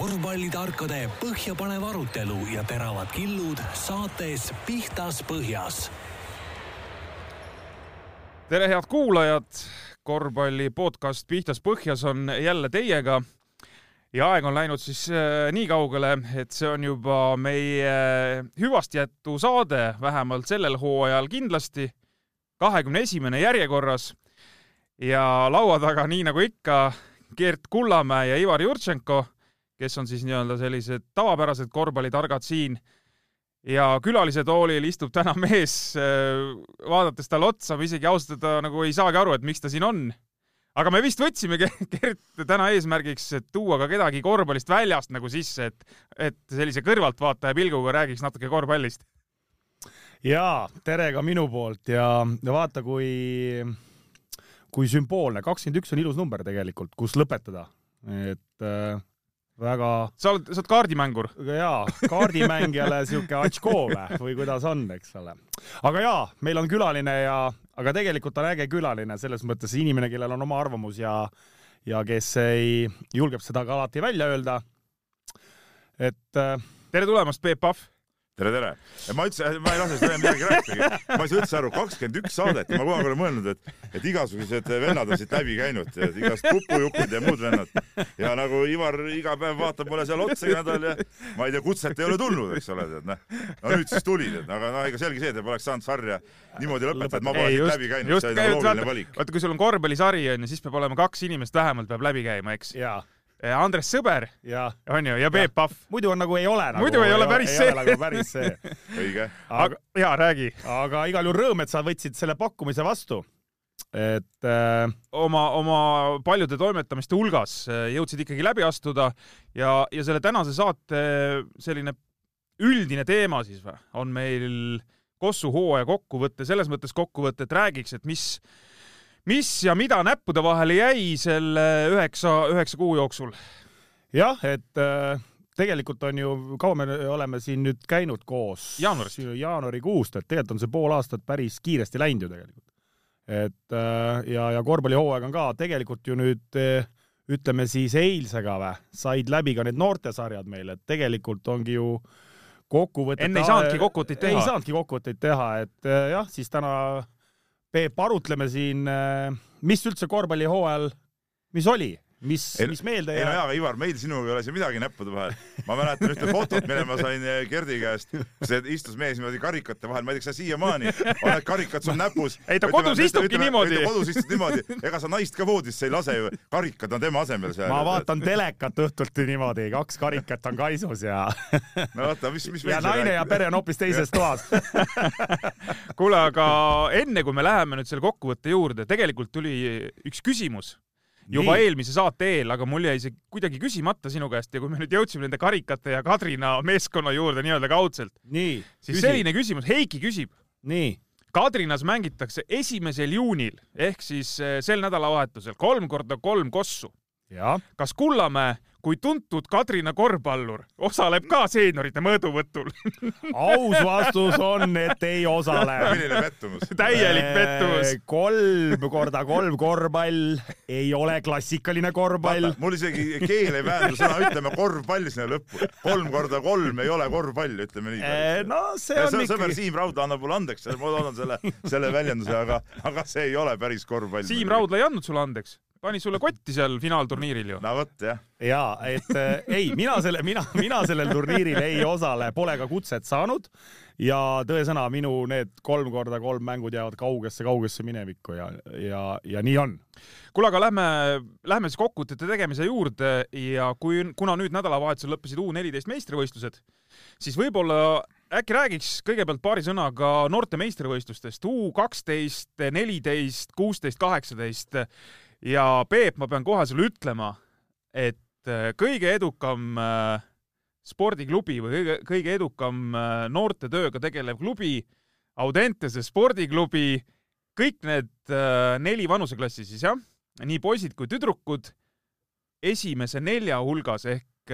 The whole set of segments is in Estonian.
korvpallitarkade põhjapanev arutelu ja teravad killud saates Pihtas Põhjas. tere, head kuulajad, korvpalli podcast Pihtas Põhjas on jälle teiega. Ja aeg on läinud siis äh, nii kaugele, et see on juba meie hüvastijätu saade, vähemalt sellel hooajal kindlasti, kahekümne esimene järjekorras. Ja laua taga, nii nagu ikka, Gert Kullamäe ja Ivar Jurtšenko, kes on siis nii-öelda sellised tavapärased korvpallitargad siin. ja külalise toolil istub täna mees, vaadates talle otsa, ma isegi ausalt öelda nagu ei saagi aru, et miks ta siin on. aga me vist võtsime Gert täna eesmärgiks, tuua ka kedagi korvpallist väljast nagu sisse, et, et sellise kõrvaltvaataja pilguga räägiks natuke korvpallist. jaa, tere ka minu poolt ja, ja vaata, kui kui sümboolne, kakskümmend üks on ilus number tegelikult, kus lõpetada, et äh, väga. sa oled, sa oled kaardimängur? jaa, kaardimängijale sihuke atškoove või kuidas on, eks ole. aga jaa, meil on külaline ja, aga tegelikult on äge külaline selles mõttes inimene, kellel on oma arvamus ja, ja kes ei, julgeb seda ka alati välja öelda. et äh,. tere tulemast, Peep Pahv tere, tere. ma ütlesin, ma ei lase seda midagi rääkida. ma ei saa üldse aru, kakskümmend üks saadet ja ma kogu aeg olen mõelnud, et, et igasugused vennad on siit läbi käinud, igast pupujukud ja muud vennad. ja nagu Ivar iga päev vaatab mulle seal otsa iga nädal ja ma ei tea, kutset ei ole tulnud, eks ole, tead noh. no nüüd siis tulid, et aga noh, ega selge see, et poleks saanud sarja niimoodi lõpetada, et ma pole siit läbi käinud, see oli nagu loogiline valik. vaata, kui sul on korvpallisari on ju, siis peab olema kaks inimest vähemalt peab läbi käima, eks. Eh, Andres Sõber on ju ja Peep Pahv. muidu on nagu ei ole nagu. muidu ei ole päris see. ei ole nagu päris see. õige. aga jaa, räägi. aga igal juhul rõõm, et sa võtsid selle pakkumise vastu. et äh... oma, oma paljude toimetamiste hulgas äh, jõudsid ikkagi läbi astuda ja, ja selle tänase saate selline üldine teema siis või, on meil Kossu hooaja kokkuvõte, selles mõttes kokkuvõte, et räägiks, et mis mis ja mida näppude vahele jäi selle üheksa, üheksa kuu jooksul? jah, et äh, tegelikult on ju, kaua me oleme siin nüüd käinud koos? jaanuarikuust, et tegelikult on see pool aastat päris kiiresti läinud ju tegelikult. et äh, ja, ja korvpallihooaeg on ka tegelikult ju nüüd äh, ütleme siis eilsega või, said läbi ka need noortesarjad meil, et tegelikult ongi ju kokkuvõtted. enne ei saanudki kokkuvõtteid teha. ei saanudki kokkuvõtteid teha, et äh, jah, siis täna Peep, arutleme siin, äh, mis üldse korvpallihooajal, mis oli, mis, mis meelde jäi? ei no jaa, Ivar, meil sinuga ei ole siin midagi näppude vahel. ma mäletan ühte fotot, mille ma sain äh, Gerdi käest, kus istus mees niimoodi karikate vahel, ma ei tea, kas sa siiamaani oled karikad sul näpus. ei ta kodus ütleme, istubki ütleme, niimoodi. kodus istud niimoodi, ega sa naist ka voodisse ei lase ju, karikad on tema asemel seal. ma vaatan telekat õhtuti niimoodi, kaks karikat on kaisus ja no oota, mis, mis ja naine ja pere on hoopis teises toas kuule, aga enne kui me läheme nüüd selle kokkuvõtte juurde, tegelikult tuli üks küsimus juba Nii. eelmise saate eel, aga mul jäi see kuidagi küsimata sinu käest ja kui me nüüd jõudsime nende Karikate ja Kadrina meeskonna juurde nii-öelda kaudselt, siis küsi. selline küsimus, Heiki küsib. nii. Kadrinas mängitakse esimesel juunil ehk siis eh, sel nädalavahetusel kolm korda kolm kossu. kas Kullamäe kui tuntud Kadrina korvpallur osaleb ka seeniorite mõõduvõtul aus vastus on, et ei osale. milline pettumus? täielik pettumus. kolm korda kolm korvpall ei ole klassikaline korvpall. mul isegi keel ei väändu sõna, ütleme korvpall sinna lõppu. kolm korda kolm ei ole korvpall, ütleme nii. no see on ikkagi. sõber Siim Raudla annab mulle andeks, ma loodan selle, selle väljenduse, aga, aga see ei ole päris korvpall. Siim Raudla ei andnud sulle andeks pani sulle kotti seal finaalturniiril ju. no vot jah. ja et äh, ei, mina selle, mina, mina sellel turniiril ei osale, pole ka kutset saanud ja tõesõna, minu need kolm korda kolm mängud jäävad kaugesse-kaugesse minevikku ja, ja, ja nii on. kuule, aga lähme, lähme siis kokkuvõtete tegemise juurde ja kui, kuna nüüd nädalavahetusel lõppesid U neliteist meistrivõistlused, siis võib-olla äkki räägiks kõigepealt paari sõnaga noorte meistrivõistlustest U kaksteist, neliteist, kuusteist, kaheksateist ja Peep, ma pean kohe sulle ütlema, et äh, kõige edukam äh, spordiklubi või kõige, kõige edukam äh, noortetööga tegelev klubi, Audentese spordiklubi, kõik need neli vanuseklassi siis jah, nii poisid kui tüdrukud, esimese nelja hulgas ehk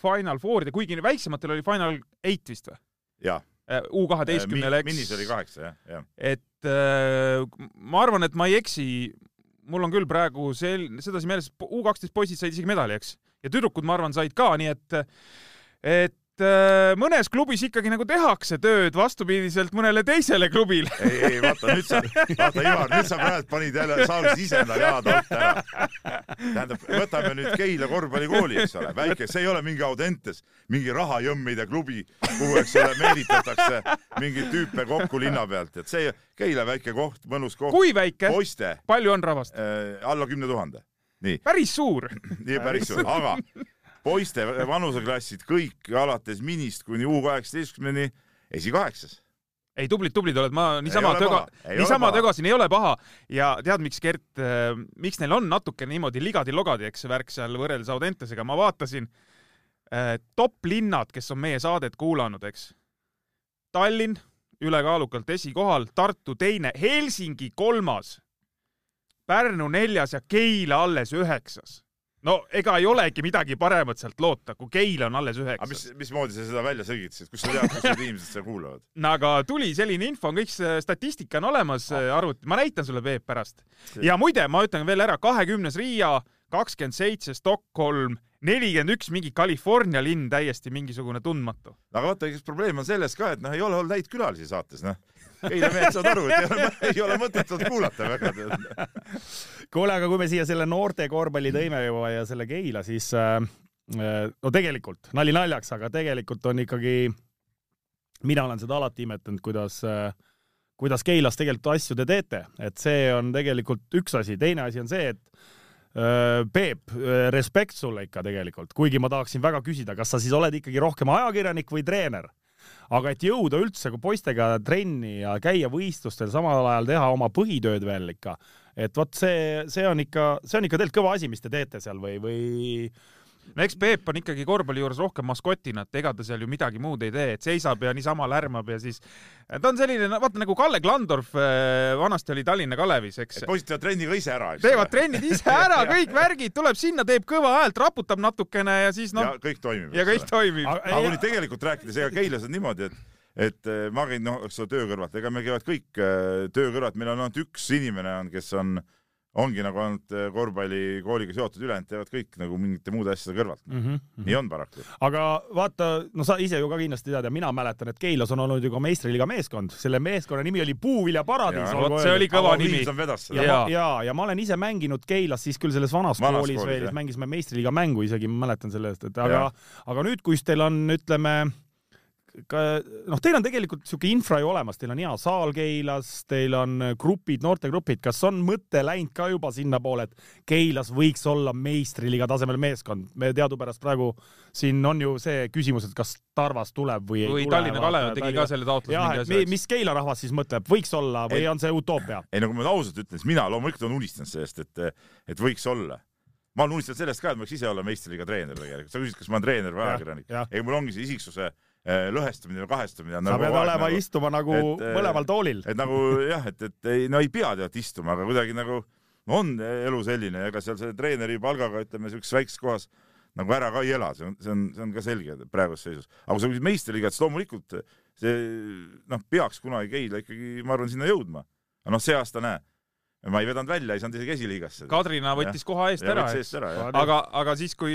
Final Four'ide, kuigi väiksematel oli Final Eight vist või? jah U kaheteistkümnele, eks. minis oli kaheksa, jah, jah. et ma arvan, et ma ei eksi, mul on küll praegu sel-, sedasi meeles, U kaksteist poisid said isegi medali, eks? ja tüdrukud, ma arvan, said ka, nii et, et mõnes klubis ikkagi nagu tehakse tööd vastupidiselt mõnele teisele klubile. ei, ei vaata nüüd sa, vaata Ivar, nüüd sa praegu panid jälle saalis ise endale jalad alt ära. tähendab, võtame nüüd Keila korvpallikooli, eks ole, väike, see ei ole mingi Audentes, mingi rahajõmmide klubi, kuhu, eks ole, meelitatakse mingeid tüüpe kokku linna pealt, et see Keila väike koht, mõnus koht, kui väike, poiste palju on rahvast? äh, alla kümne tuhande. nii, päris suur. nii päris suur, aga poiste vanuseklassid kõik alates minist kuni U kaheksateistkümneni esikaheksas. ei, tublid, tublid oled, ma niisama töga niisama tögasin, ei ole paha ja tead, miks Gert, miks neil on natuke niimoodi ligadi-logadi, eks värk seal võrreldes Audentesega, ma vaatasin äh, top linnad, kes on meie saadet kuulanud, eks. Tallinn ülekaalukalt esikohal, Tartu teine, Helsingi kolmas, Pärnu neljas ja Keila alles üheksas. No ega ei olegi midagi paremat sealt loota, kui Keila on alles aga mis mismoodi sa seda välja selgitasid, kust sa tead, kus need inimesed seda kuulavad? no aga tuli selline info, kõik see statistika on olemas Ah. arvuti, ma näitan sulle Peep pärast. ja muide, ma ütlen veel ära, kahekümnes Riia, kakskümmend seitse Stockholm, nelikümmend üks mingi California linn, täiesti mingisugune tundmatu. aga vaata, eks probleem on selles ka, et noh, ei ole olnud häid külalisi saates, noh. Keila mehed saavad aru, et ei ole, ei ole mõtet olnud kuulata väga. kuule, aga kui me siia selle noorte korvpalli tõime juba ja selle Keila, siis äh, äh, no tegelikult nali naljaks, aga tegelikult on ikkagi, mina olen seda alati imetlenud, kuidas äh, kuidas Keilas tegelikult asju te teete, et see on tegelikult üks asi, teine asi on see, et Peep, respekt sulle ikka tegelikult, kuigi ma tahaksin väga küsida, kas sa siis oled ikkagi rohkem ajakirjanik või treener? Aga et jõuda üldse kui poistega trenni ja käia võistlustel, samal ajal teha oma põhitööd veel ikka, et vot see, see on ikka, see on ikka tegelikult kõva asi, mis te teete seal või, või no eks Peep on ikkagi korvpalli juures rohkem maskotina, et ega ta seal ju midagi muud ei tee, et seisab ja niisama lärmab ja siis ta on selline, vaata nagu Kalle Klandorf äh, vanasti oli Tallinna Kalevis, eks. poisid teevad trenni ka ise ära, eks teevad trennid ise ära, kõik värgid, tuleb sinna, teeb kõva häält, raputab natukene ja siis ja noh, kõik toimib. ja kõik toimib. aga kui nüüd tegelikult rääkides, ega Keilas on niimoodi, et et eh, ma käin noh, eks ole töö kõrvalt, ega meil käivad kõik eh, töö kõrvalt, meil on ainult üks inimene on, kes on, ongi nagu ainult eh, korvpallikooliga seotud, ülejäänud teevad kõik nagu mingite muude asjade kõrvalt. mm. -hmm. nii on paraku. aga vaata, no sa ise ju ka kindlasti tead ja mina mäletan, et Keilas on olnud ju ka meistriliiga meeskond, selle meeskonna nimi oli Puuviljaparadiis Jaa,. vot see oli kõva nimi. Ja ja, ja, ja ma olen ise mänginud Keilas siis küll selles vanas, Vanas koolis koolis, veel, mängisime meistriliiga mängu isegi, ma mäletan selle eest, et aga aga nüüd, kus teil on, ütleme ka noh, teil on tegelikult siuke infra ju olemas, teil on hea saal Keilas, teil on grupid, noortegrupid, kas on mõte läinud ka juba sinnapoole, et Keilas võiks olla meistriliiga tasemel meeskond? me teadupärast praegu siin on ju see küsimus, et kas Tarvas tuleb või ei või tule. Tallinna Kalev tegi ka selle taotluse jah, mingi et asja mis Keila rahvas siis mõtleb, võiks olla või Ei. on see utoopia? ei no kui ma ausalt ütlen, siis mina loomulikult olen unistanud sellest, et, et võiks olla. ma olen unistanud sellest ka, et ma võiks ise olla meistriliiga treener tegelikult. sa küsid, kas ma olen treener või ajakirjanik ei, mul ongi see isiksuse eh, lõhestumine või kahestumine. sa pead olema nagu, istuma nagu et, äh, mõlemal toolil. et nagu jah, et, et ei, no ei pea tead istuma, aga kuidagi nagu on elu selline, ega seal selle treeneri palgaga, ütleme siukses väikses kohas nagu ära ka ei ela, see on, see on, see on ka selge praeguses seisus. aga kui sa küsid meistriliigat, siis loomulikult see noh, peaks kunagi Keila ikkagi, ma arvan, sinna jõudma. aga noh, see aasta näe, ma ei vedanud välja, ei saanud isegi esiliigasse. Kadrina võttis koha eest ära, eks. ära, jah. aga, aga siis, kui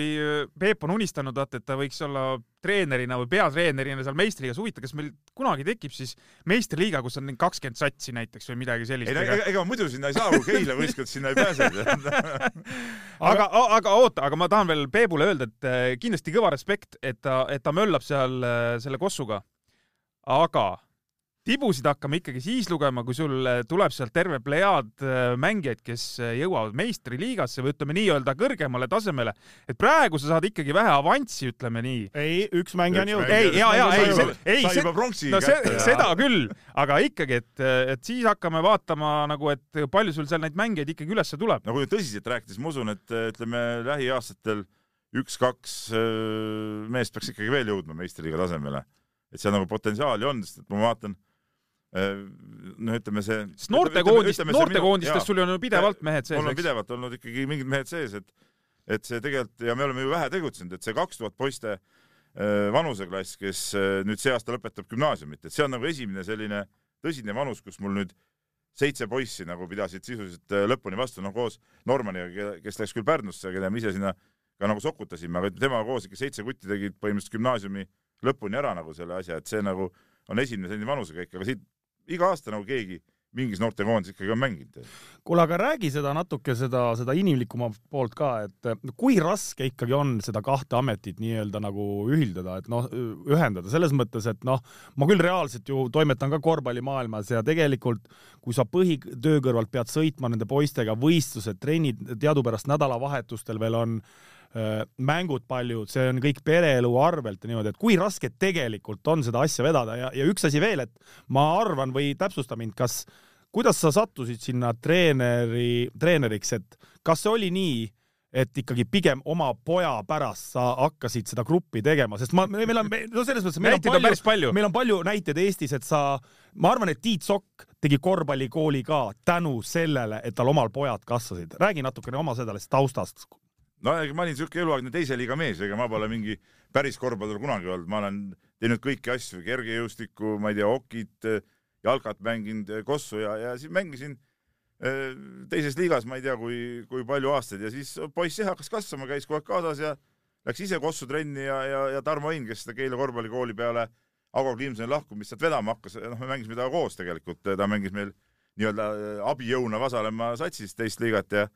Peep on unistanud, vaata, et ta võiks olla treenerina või peatreenerina seal meistriliigas, huvitav, kas meil kunagi tekib siis meistriliiga, kus on kakskümmend satsi näiteks või midagi sellist ei, ega, ega muidu sinna ei saa, kui Keila võistkond sinna ei pääse. aga, aga oota, aga ma tahan veel Peebule öelda, et äh, kindlasti kõva respekt, et ta, et ta möllab seal äh, selle kossuga. aga tibusid hakkame ikkagi siis lugema, kui sul äh, tuleb sealt terve plejaad äh, mängijaid, kes äh, jõuavad meistriliigasse või ütleme nii-öelda kõrgemale tasemele. et praegu sa saad ikkagi vähe avanssi, ütleme nii. ei, üks mängija on jõudnud. Ei, jaa, jaa, ei, ei, no see, seda küll, aga ikkagi, et, et siis hakkame vaatama nagu, et palju sul seal neid mängijaid ikkagi ülesse tuleb. no kui nüüd tõsiselt rääkida, siis ma usun, et ütleme lähiaastatel üks-kaks meest peaks ikkagi veel jõudma meistriliiga tasemele. et seal nagu potentsiaali on, sest et ma vaatan noh, ütleme see. sest noortekoondist, noortekoondistes sul on ju pidevalt mehed sees, mul on pidevalt olnud ikkagi mingid mehed sees, et et see tegelikult ja me oleme ju vähe tegutsenud, et see kaks tuhat poiste äh, vanuseklass, kes äh, nüüd see aasta lõpetab gümnaasiumit, et see on nagu esimene selline tõsine vanus, kus mul nüüd seitse poissi nagu pidasid sisuliselt lõpuni vastu, noh koos Normaniga, kes läks küll Pärnusse, keda me ise sinna ka nagu sokutasime, aga temaga koos ikka seitse kutti tegid põhimõtteliselt gümnaasiumi lõpuni ära nagu selle asja, et see nagu on esimene selline vanusekäik, aga siit iga aasta nagu keegi mingis noortekoondises ikkagi on mänginud. kuule, aga räägi seda natuke seda, seda inimlikuma poolt ka, et no kui raske ikkagi on seda kahte ametit nii-öelda nagu ühildada, et noh, ühendada selles mõttes, et noh, ma küll reaalselt ju toimetan ka korvpallimaailmas ja tegelikult kui sa põhitöö kõrvalt pead sõitma nende poistega võistlused, trennid, teadupärast nädalavahetustel veel on öö, mängud paljud, see on kõik pereelu arvelt ja niimoodi, et kui raske tegelikult on seda asja vedada ja, ja üks asi veel, et ma arvan või täpsusta mind, kas, kuidas sa sattusid sinna treeneri, treeneriks, et kas see oli nii, et ikkagi pigem oma poja pärast sa hakkasid seda gruppi tegema, sest ma, meil on, no selles mõttes, meil on näiteid on päris palju. meil on palju näiteid Eestis, et sa, ma arvan, et Tiit Sokk tegi korvpallikooli ka tänu sellele, et tal omal pojad kasvasid. räägi natukene oma sellest taustast. No ma olin siuke eluaegne teise liiga mees, ega ma pole mingi päris korvpallur kunagi olnud, ma olen teinud kõiki asju, kergejõustikku, ma ei tea, okit, jalkat mänginud, kossu ja, ja siis mängisin eh, teises liigas, ma ei tea, kui, kui palju aastaid. Ja siis poiss jah hakkas kasvama, käis kogu aeg kaasas ja läks ise kossu trenni ja, ja, ja Tarmo Hein, kes seda Keila korvpallikooli peale Ago Kliimsoni lahkumist sealt vedama hakkas, noh, me mängisime temaga koos tegelikult, ta mängis meil nii-öelda abijõuna Vasalemma satsis teist liigat ja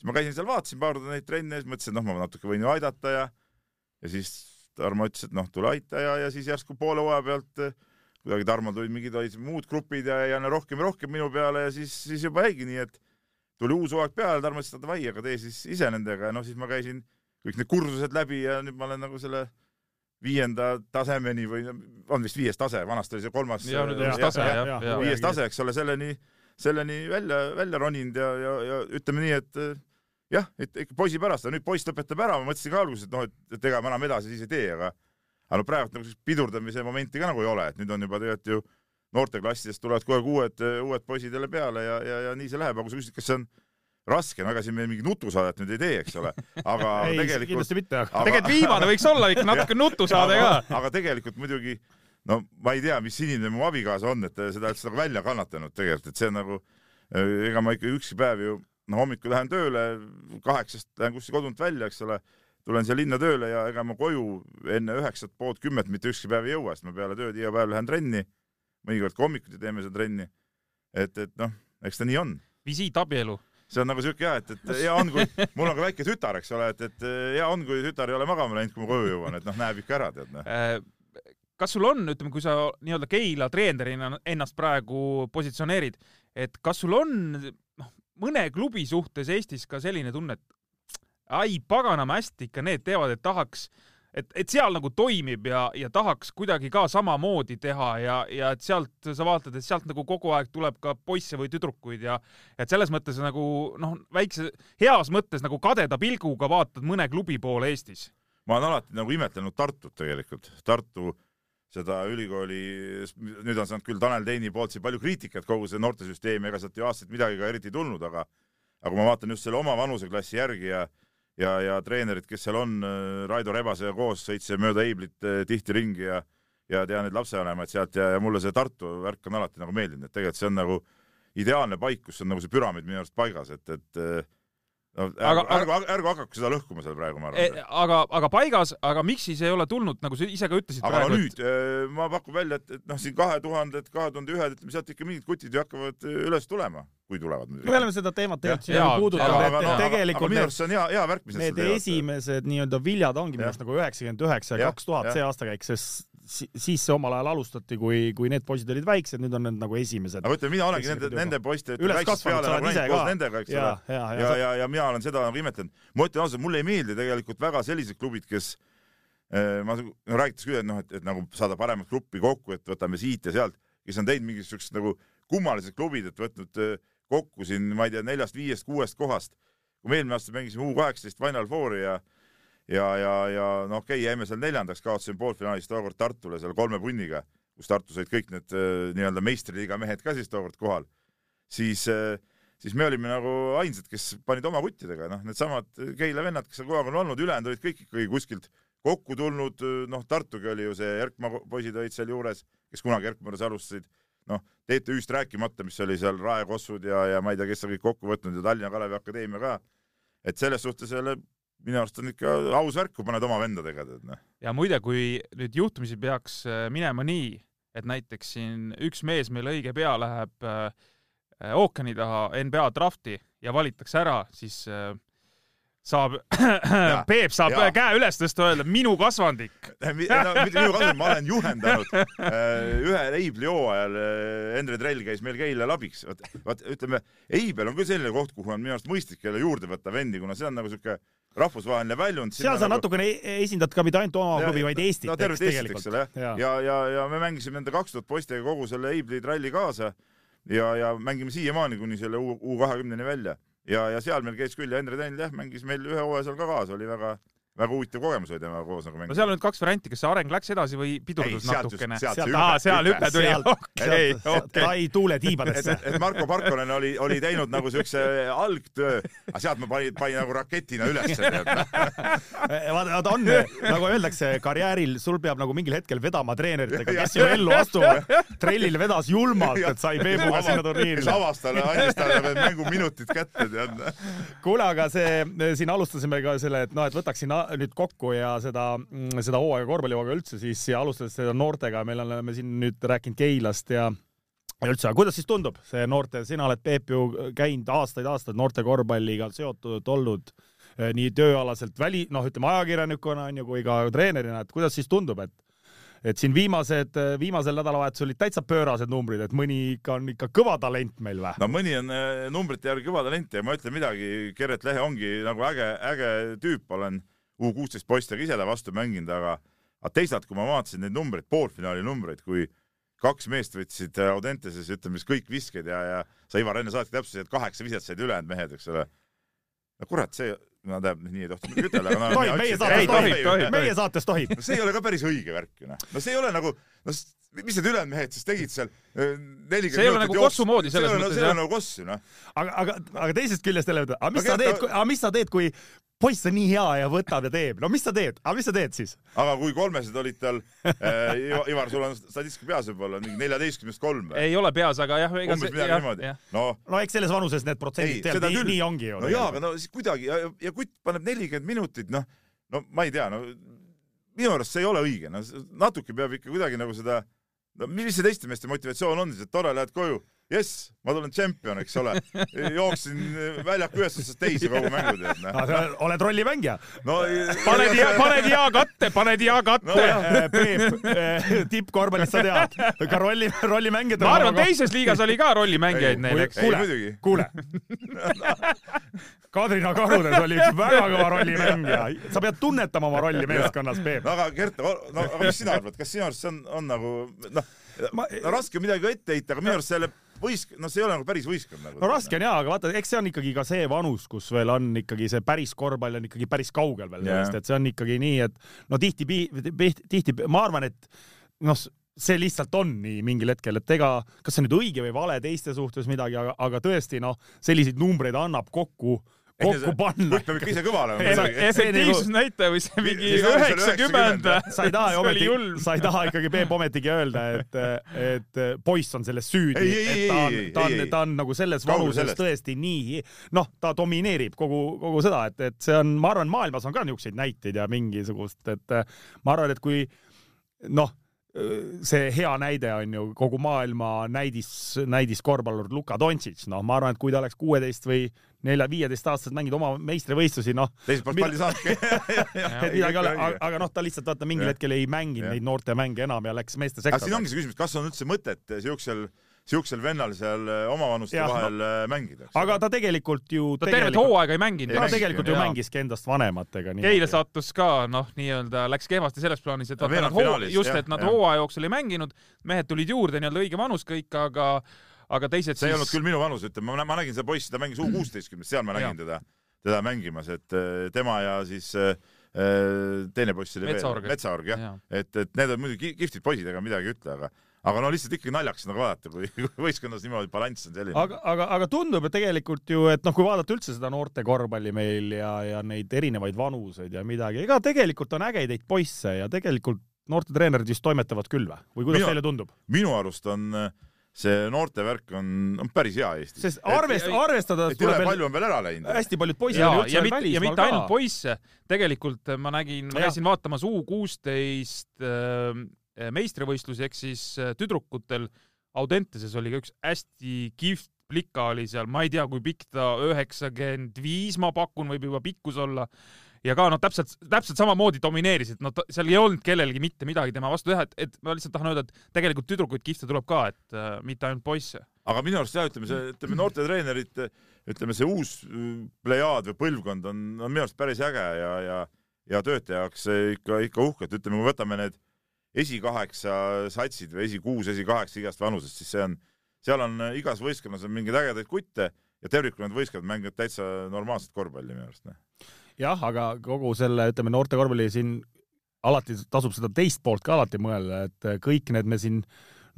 siis ma käisin seal, vaatasin paar korda neid trenne ja siis mõtlesin, et noh, ma natuke võin ju aidata ja ja siis Tarmo ütles, et noh, tule aita ja, ja siis järsku poole hooaja pealt eh, kuidagi Tarmol tulid mingid olid muud grupid ja, ja rohkem ja rohkem minu peale ja siis, siis juba jäigi nii, et tuli uus hooaeg peale, Tarmo ütles, et davai, aga tee siis ise nendega ja noh, siis ma käisin kõik need kursused läbi ja nüüd ma olen nagu selle viienda tasemeni või on vist viies tase, vanasti oli see kolmas. ja nüüd on jah, vist tase jah, jah jah, ja, ja. viies tase, eks ole, selleni, selleni välja, välja roninud ja, ja, ja ütleme nii, et eh, jah, et ikka poisi pärast, aga nüüd poiss lõpetab ära, ma mõtlesin ka alguses, et noh, et, ega ma enam edasi siis ei tee, aga aga no praegu nagu sellist pidurdamise momenti ka nagu ei ole, et nüüd on juba tegelikult ju noorteklassidest tulevad kogu aeg uued, uued poisid jälle peale ja, ja, ja nii see läheb, aga kui sa küsid, kas see on raske, no ega siin me mingit nutusaadet nüüd ei tee, eks ole, aga ei, tegelikult kindlasti mitte. aga- tegelikult viimane võiks olla ikka natuke nutusaade ka. aga, tegelikult muidugi no ma ei tea, mis inimene mu abikaasa on, et seda üldse nagu välja kannatanud tegelikult, et see on nagu, ega ma ikka ükski päev ju, no hommikul lähen tööle, kaheksast lähen kuskil kodunt välja, eks ole, tulen siia linna tööle ja ega ma koju enne üheksat poolt kümmet mitte ükski päev ei jõua, sest ma peale tööd iga päev lähen trenni, mõnikord ka hommikuti teeme seda trenni. et, et noh, eks ta nii on visiit abielu. see on nagu siuke hea, et, et hea on, kui mul on ka väike tütar, eks ole, et, et hea on, kui tütar ei ole magama läinud, kui ma koju jõuan, et noh, näeb ikka ära, tead noh. Äh, kas sul on, ütleme, kui sa nii-öelda Keila treenerina ennast praegu positsioneerid, et kas sul on mõne klubi suhtes Eestis ka selline tunne, et ai, paganama hästi ikka need teevad, et tahaks, et, et seal nagu toimib ja, ja tahaks kuidagi ka samamoodi teha ja, ja et sealt sa vaatad, et sealt nagu kogu aeg tuleb ka poisse või tüdrukuid ja et selles mõttes nagu noh, väikse, heas mõttes nagu kadeda pilguga vaatad mõne klubi poole Eestis. ma olen alati nagu imetlenud Tartut tegelikult, Tartu seda ülikooli, nüüd on saanud küll Tanel Teini poolt siin palju kriitikat kogu see noortesüsteem, ega sealt ju aastaid midagi ka eriti ei tulnud, aga aga kui ma vaatan just selle oma vanuseklassi järgi ja ja, ja treenerid, kes seal on, Raido Rebasega koos sõitsime mööda Eiblit eh, tihti ringi ja ja tean neid lapsevanemaid sealt ja, ja mulle see Tartu värk on alati nagu meeldinud, et tegelikult see on nagu ideaalne paik, kus on nagu see püramiid minu arust paigas, et, et eh, no ärgu, Aga- ärgu, ärgu, ärgu hakaku seda lõhkuma seal praegu, ma E, arvan. aga, aga paigas, aga miks siis ei ole tulnud, nagu sa ise ka ütlesid aga no praegu, nüüd äh, ma pakun välja, et, et noh, siin kahe tuhanded, kahe tuhande ühed, ütleme sealt ikka mingid kutid ju hakkavad äh, üles tulema, kui tulevad me oleme seda teemat tegelikult siin Jaa, juba puudutanud, et, aga, et no, aga, tegelikult minu need arust see on hea, hea värk, mis nad need seda teevad. esimesed nii-öelda viljad ongi minu arust nagu üheksakümmend üheksa ja kaks tuhat see aastakäik, sest siis see omal ajal alustati, kui, kui need poisid olid väiksed, nüüd on need nagu esimesed. aga ütleme, mina olengi nende nende poiste väiksest peale nagu näinud koos nendega, eks ja ole., ja, ja, ja, ja, ja mina olen seda nagu imetlenud. ma ütlen ausalt, mulle ei meeldi tegelikult väga sellised klubid, kes eh, ma no, räägitakse küll, et noh, et, et nagu saada paremat gruppi kokku, et võtame siit ja sealt, kes on teinud mingisugused nagu kummalised klubid, et võtnud eh, kokku siin, ma ei tea, neljast-viiest-kuuest kohast. kui me eelmine aasta mängisime U kaheksateist Final Fouri ja ja, ja, ja no okei okay,, jäime seal neljandaks, kaotasime poolfinaalis tookord Tartule seal kolme punniga, kus Tartus olid kõik need eh, nii-öelda meistriliiga mehed ka siis tookord kohal, siis eh, siis me olime nagu ainsad, kes panid oma kuttidega, noh, needsamad Keila vennad, kes seal kogu aeg on olnud, ülejäänud olid kõik ikkagi kuskilt kokku tulnud, noh, Tartugi oli ju see Erkmaa poisid olid seal juures, kes kunagi Erkmaades alustasid, noh, TTÜ-st rääkimata, mis oli seal Raekossud ja, ja ma ei tea, kes seal kõik kokku võtnud ja Tallinna Kalevi Akadeemia ka. et selles suhtes jälle minu arust on ikka aus värk, kui paned oma vendadega, tead noh. ja muide, kui nüüd juhtumisi peaks äh, minema nii, et näiteks siin üks mees meil õige pea läheb äh, äh, ookeani taha NBA drafti ja valitakse ära, siis äh, saab, Peep saab jaa. käe üles tõsta, öelda minu kasvandik. no mitte minu kasu, ma olen juhendanud äh, ühel Eibli hooajal, Endre Trell käis meil Keila abiks, vaat, vaat ütleme, Eibel on küll selline koht, kuhu on minu arust mõistlik jälle juurde võtta vendi, kuna see on nagu siuke rahvusvaheline väljund. seal sa natukene e- esindad ka mitte ainult oma klubi, vaid Eestit no tervet Eestit, eks ole, ja, ja, ja, ja me mängisime nende kaks tuhat poistega kogu selle Eibli tralli kaasa ja, ja mängime siiamaani kuni selle U, kahekümneni välja. Ja, ja seal meil käis küll ja Endre Tännil jah, mängis meil ühe hooaja seal ka kaasa, oli väga, väga huvitav kogemus oli temaga koos nagu no mängida. seal on nüüd kaks varianti, kas see areng läks edasi või Ei, pidurdus sealt just- natukene? sealt see aa, seal hüpe. tuli, Sealt- okei, okei. ta ei tuule et, tiibadesse. et Marko Parkonen oli, oli teinud nagu siukse algtöö, aga sealt ma panin, panin nagu raketina ülesse, tead. vaata, vaata on, nagu öeldakse, karjääril sul peab nagu mingil hetkel vedama treeneritega, kes ju ellu astuvad. trellil vedas julmalt, et sai Peebuga sinna kes turniirile. avas talle, andis talle veel mänguminutid kätte, tead. kuule, aga see, siin alustasime ka selle, et noh, et võtaks siin nüüd kokku ja seda, seda hooaega korvpallihooaega üldse siis ja alustades seda noortega, meil oleme siin nüüd rääkinud Keilast ja ja üldse, aga kuidas siis tundub see noorte, sina oled Peep ju käinud aastaid-aastaid noorte korvpalliga seotud olnud eh, nii tööalaselt väli, noh, ütleme ajakirjanikuna onju kui ka treenerina, et kuidas siis tundub, et et siin viimased, viimasel nädalavahetusel olid täitsa pöörased numbrid, et mõni ikka on ikka kõva talent meil või? no mõni on äh, numbrite järgi kõva talent ja ma ütlen midagi, Gerrit Lehe ongi nagu äge, äge tüüp, olen U kuusteist poistega ise vastu mänginud, aga aga teisalt, kui ma vaatasin neid numbreid, poolfinaali numbreid, kui kaks meest võtsid äh, Audenteses, ütleme siis kõik visked ja, ja sa Ivar enne saatki täpsustasid, et kaheksa viset said ülejäänud mehed, eks ole. no kurat, see, no tähendab, nii ei tohti muidugi ütelda, aga no, tohib, meie Ei, saates tohib, meie saates tohib. see ei ole ka päris õige värk ju noh, no see ei ole nagu, no mis need ülejäänud mehed siis tegid seal äh, nelikümmend See ei ole nagu Kossu moodi selles mõttes, see ei ole nagu Koss ju noh. aga, aga, aga teisest küljest jälle, aga mis Aga sa teed, aga mis sa teed, kui poiss on nii hea ja võtab ja teeb, no mis sa teed, aga mis sa teed siis? aga kui kolmesed olid tal äh,, Ivar, sul on statistika peas võib-olla mingi neljateistkümnest kolm või? ei ole peas, aga jah, umbes midagi niimoodi. no, no eks selles vanuses need protsendid tead, nii, nii. ongi ju. no jaa, aga no siis kuidagi ja, ja kutt paneb nelikümmend minutit, noh, no ma ei tea, no minu arust see ei ole õige, no natuke peab ikka kuidagi nagu seda, no mis see teiste meeste motivatsioon on siis, et tore, lähed koju, jess, ma tulen tšempion, eks ole, jooksin väljaku ühest otsast teise kogu mängu tead, no, sa oled rollimängija. no paned hea, paned hea katte, paned hea katte No no,. Peep, tippkorvpallist sa tead, ka rolli, rollimängijad. ma arvan, teises liigas oli ka rollimängijaid Ei, neil, eks kuule muidugi., kuule. Kadrina Karudes oli üks väga kõva rollimängija, sa pead tunnetama oma rolli meeskonnas, Peep no. aga Gert, no aga mis sina arvad, kas sinu arust see on, on nagu noh Ma-, no raske midagi ette heita, aga minu arust selle võisk-, no see ei ole nagu päris võistkond nagu. no raske on jaa, aga vaata, eks see on ikkagi ka see vanus, kus veel on ikkagi see päris korvpall on ikkagi päris kaugel veel sellest, et see on ikkagi nii, et no tihti, tihti, ma arvan, et noh, see lihtsalt on nii mingil hetkel, et ega, kas see nüüd õige või vale teiste suhtes midagi, aga, aga tõesti noh, selliseid numbreid annab kokku, kokku panna kutt peab ikka ise kõva olema. efektiivsusnäitaja või see mingi üheksakümmend 90.. sa ei taha ju ometi sa ei taha ikkagi Peep ometigi öelda, et, et poiss on selles süüdi, et ta on ta on ta on nagu selles vanuses tõesti nii, noh, ta domineerib kogu, kogu seda, et, et see on, ma arvan, maailmas on ka niisuguseid näiteid ja mingisugust, et äh, ma arvan, et kui noh, see hea näide on ju kogu maailma näidis, näidiskorvpallur Luka Dontšitš, noh, ma arvan, et kui ta oleks kuueteist või nelja, viieteist aastaselt mänginud oma meistrivõistlusi, noh, teiselt poolt palli saanudki. et midagi ei ole, aga noh, ta lihtsalt vaata mingil Jah. hetkel ei mänginud neid noortemänge enam ja läks meeste aga siin sekka. ongi see küsimus, kas on üldse mõtet siuksel, siuksel vennal seal äh, omavanuste Jah, vahel no. mängida? aga ta tegelikult ju ta tervet hooaega ei mänginud. ta tegelikult ju jaa. mängiski endast vanematega. Keila sattus ka noh, nii-öelda läks kehvasti selles plaanis, et No vaata nad hoo- just, et nad hooaja jooksul ei mänginud, mehed tulid juurde nii-öelda õige vanus kõik, aga aga teised see ei olnud siis küll minu vanus, ütleme, ma, nägin seda poissi, ta mängis U kuusteistkümnes, seal ma nägin teda, teda mängimas, et äh, tema ja siis äh, äh, teine poiss oli Metsaorg. Metsaorg jah Jaa. et, et need on muidugi kihvtid poisid, ega midagi ei ütle, aga aga no lihtsalt ikkagi naljakas nagu vaadata, kui võistkonnas niimoodi balanss on selline. aga, aga, aga tundub, et tegelikult ju, et noh, kui vaadata üldse seda noorte korvpalli meil ja, ja neid erinevaid vanuseid ja midagi, ega tegelikult on ägedaid poisse ja tegelikult noortetreenerid vist toimetavad küll või, või kuidas Mina- teile tundub? minu arust on, see noortevärk on, on päris hea Eestis. sest arvest-, arvestades et jõle tuleb veel palju on veel ära läinud. hästi paljud poisid ja on, ja üldse mitte, ja välismaal mitte ainult ka. poisse, tegelikult ma nägin, ma käisin vaatamas U kuusteist meistrivõistlusi ehk siis äh, tüdrukutel Audenteses oli ka üks hästi kihvt plika oli seal, ma ei tea, kui pikk ta, üheksakümmend viis ma pakun, võib juba pikkus olla ja ka noh, täpselt, täpselt samamoodi domineerisid, no ta, seal ei olnud kellelgi mitte midagi tema vastu teha, et, et ma lihtsalt tahan öelda, et tegelikult tüdrukuid kihvte tuleb ka, et äh, mitte ainult poisse. aga minu arust jah, ütleme see, ütleme noortetreenerite, ütleme see uus äh, plejaad või põlvkond on, on minu arust päris äge ja, ja, ja töötaja jaoks ikka, ikka uhke, et ütleme, kui võtame need esikaheksa satsid või esikuus, esikaheksa igast vanusest, siis see on, seal on igas võistkonnas on mingeid ägedaid kutte ja tervikuna need võistkonnad mängivad täitsa normaalset korvpalli minu arust. noh. jah, aga kogu selle, ütleme, noorte korvpalli siin alati tasub seda teist poolt ka alati mõelda, et kõik need me siin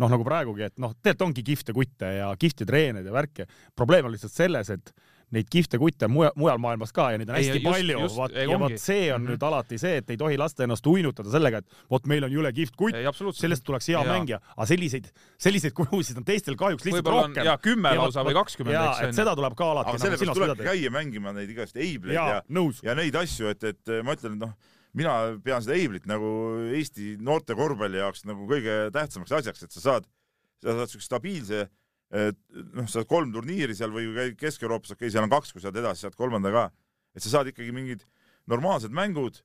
noh, nagu praegugi, et noh, tegelikult ongi kihvte kutte ja kihvte treenereid ja värke. probleem on lihtsalt selles, et neid kihvte kutte on mujal, mujal maailmas ka ja neid on Ei, hästi just- palju. vaat ei, ja vot see on Mhm. nüüd alati see, et ei tohi lasta ennast uinutada sellega, et vot meil on jõle kihvt kutt, ei, sellest tuleks hea Jaa. mängija, aga selliseid, selliseid kujusid on teistel kahjuks lihtsalt võib-olla on rohkem. ja kümme Ja lausa või kakskümmend, jaa, eks et seda tuleb ka alati aga nagu sellepärast tulebki käia mängima neid igast eibleid jaa ja, nõus. ja neid asju, et, et ma ütlen, et noh, mina pean seda eiblit nagu Eesti noorte korvpalli jaoks nagu kõige tähtsamaks asjaks, et sa saad, sa saad siukse stabiilse, noh, sa saad kolm turniiri seal või käid Kesk-Euroopas, okei okay,, seal on kaks, kui saad edasi, saad kolmanda ka. et sa saad ikkagi mingid normaalsed mängud,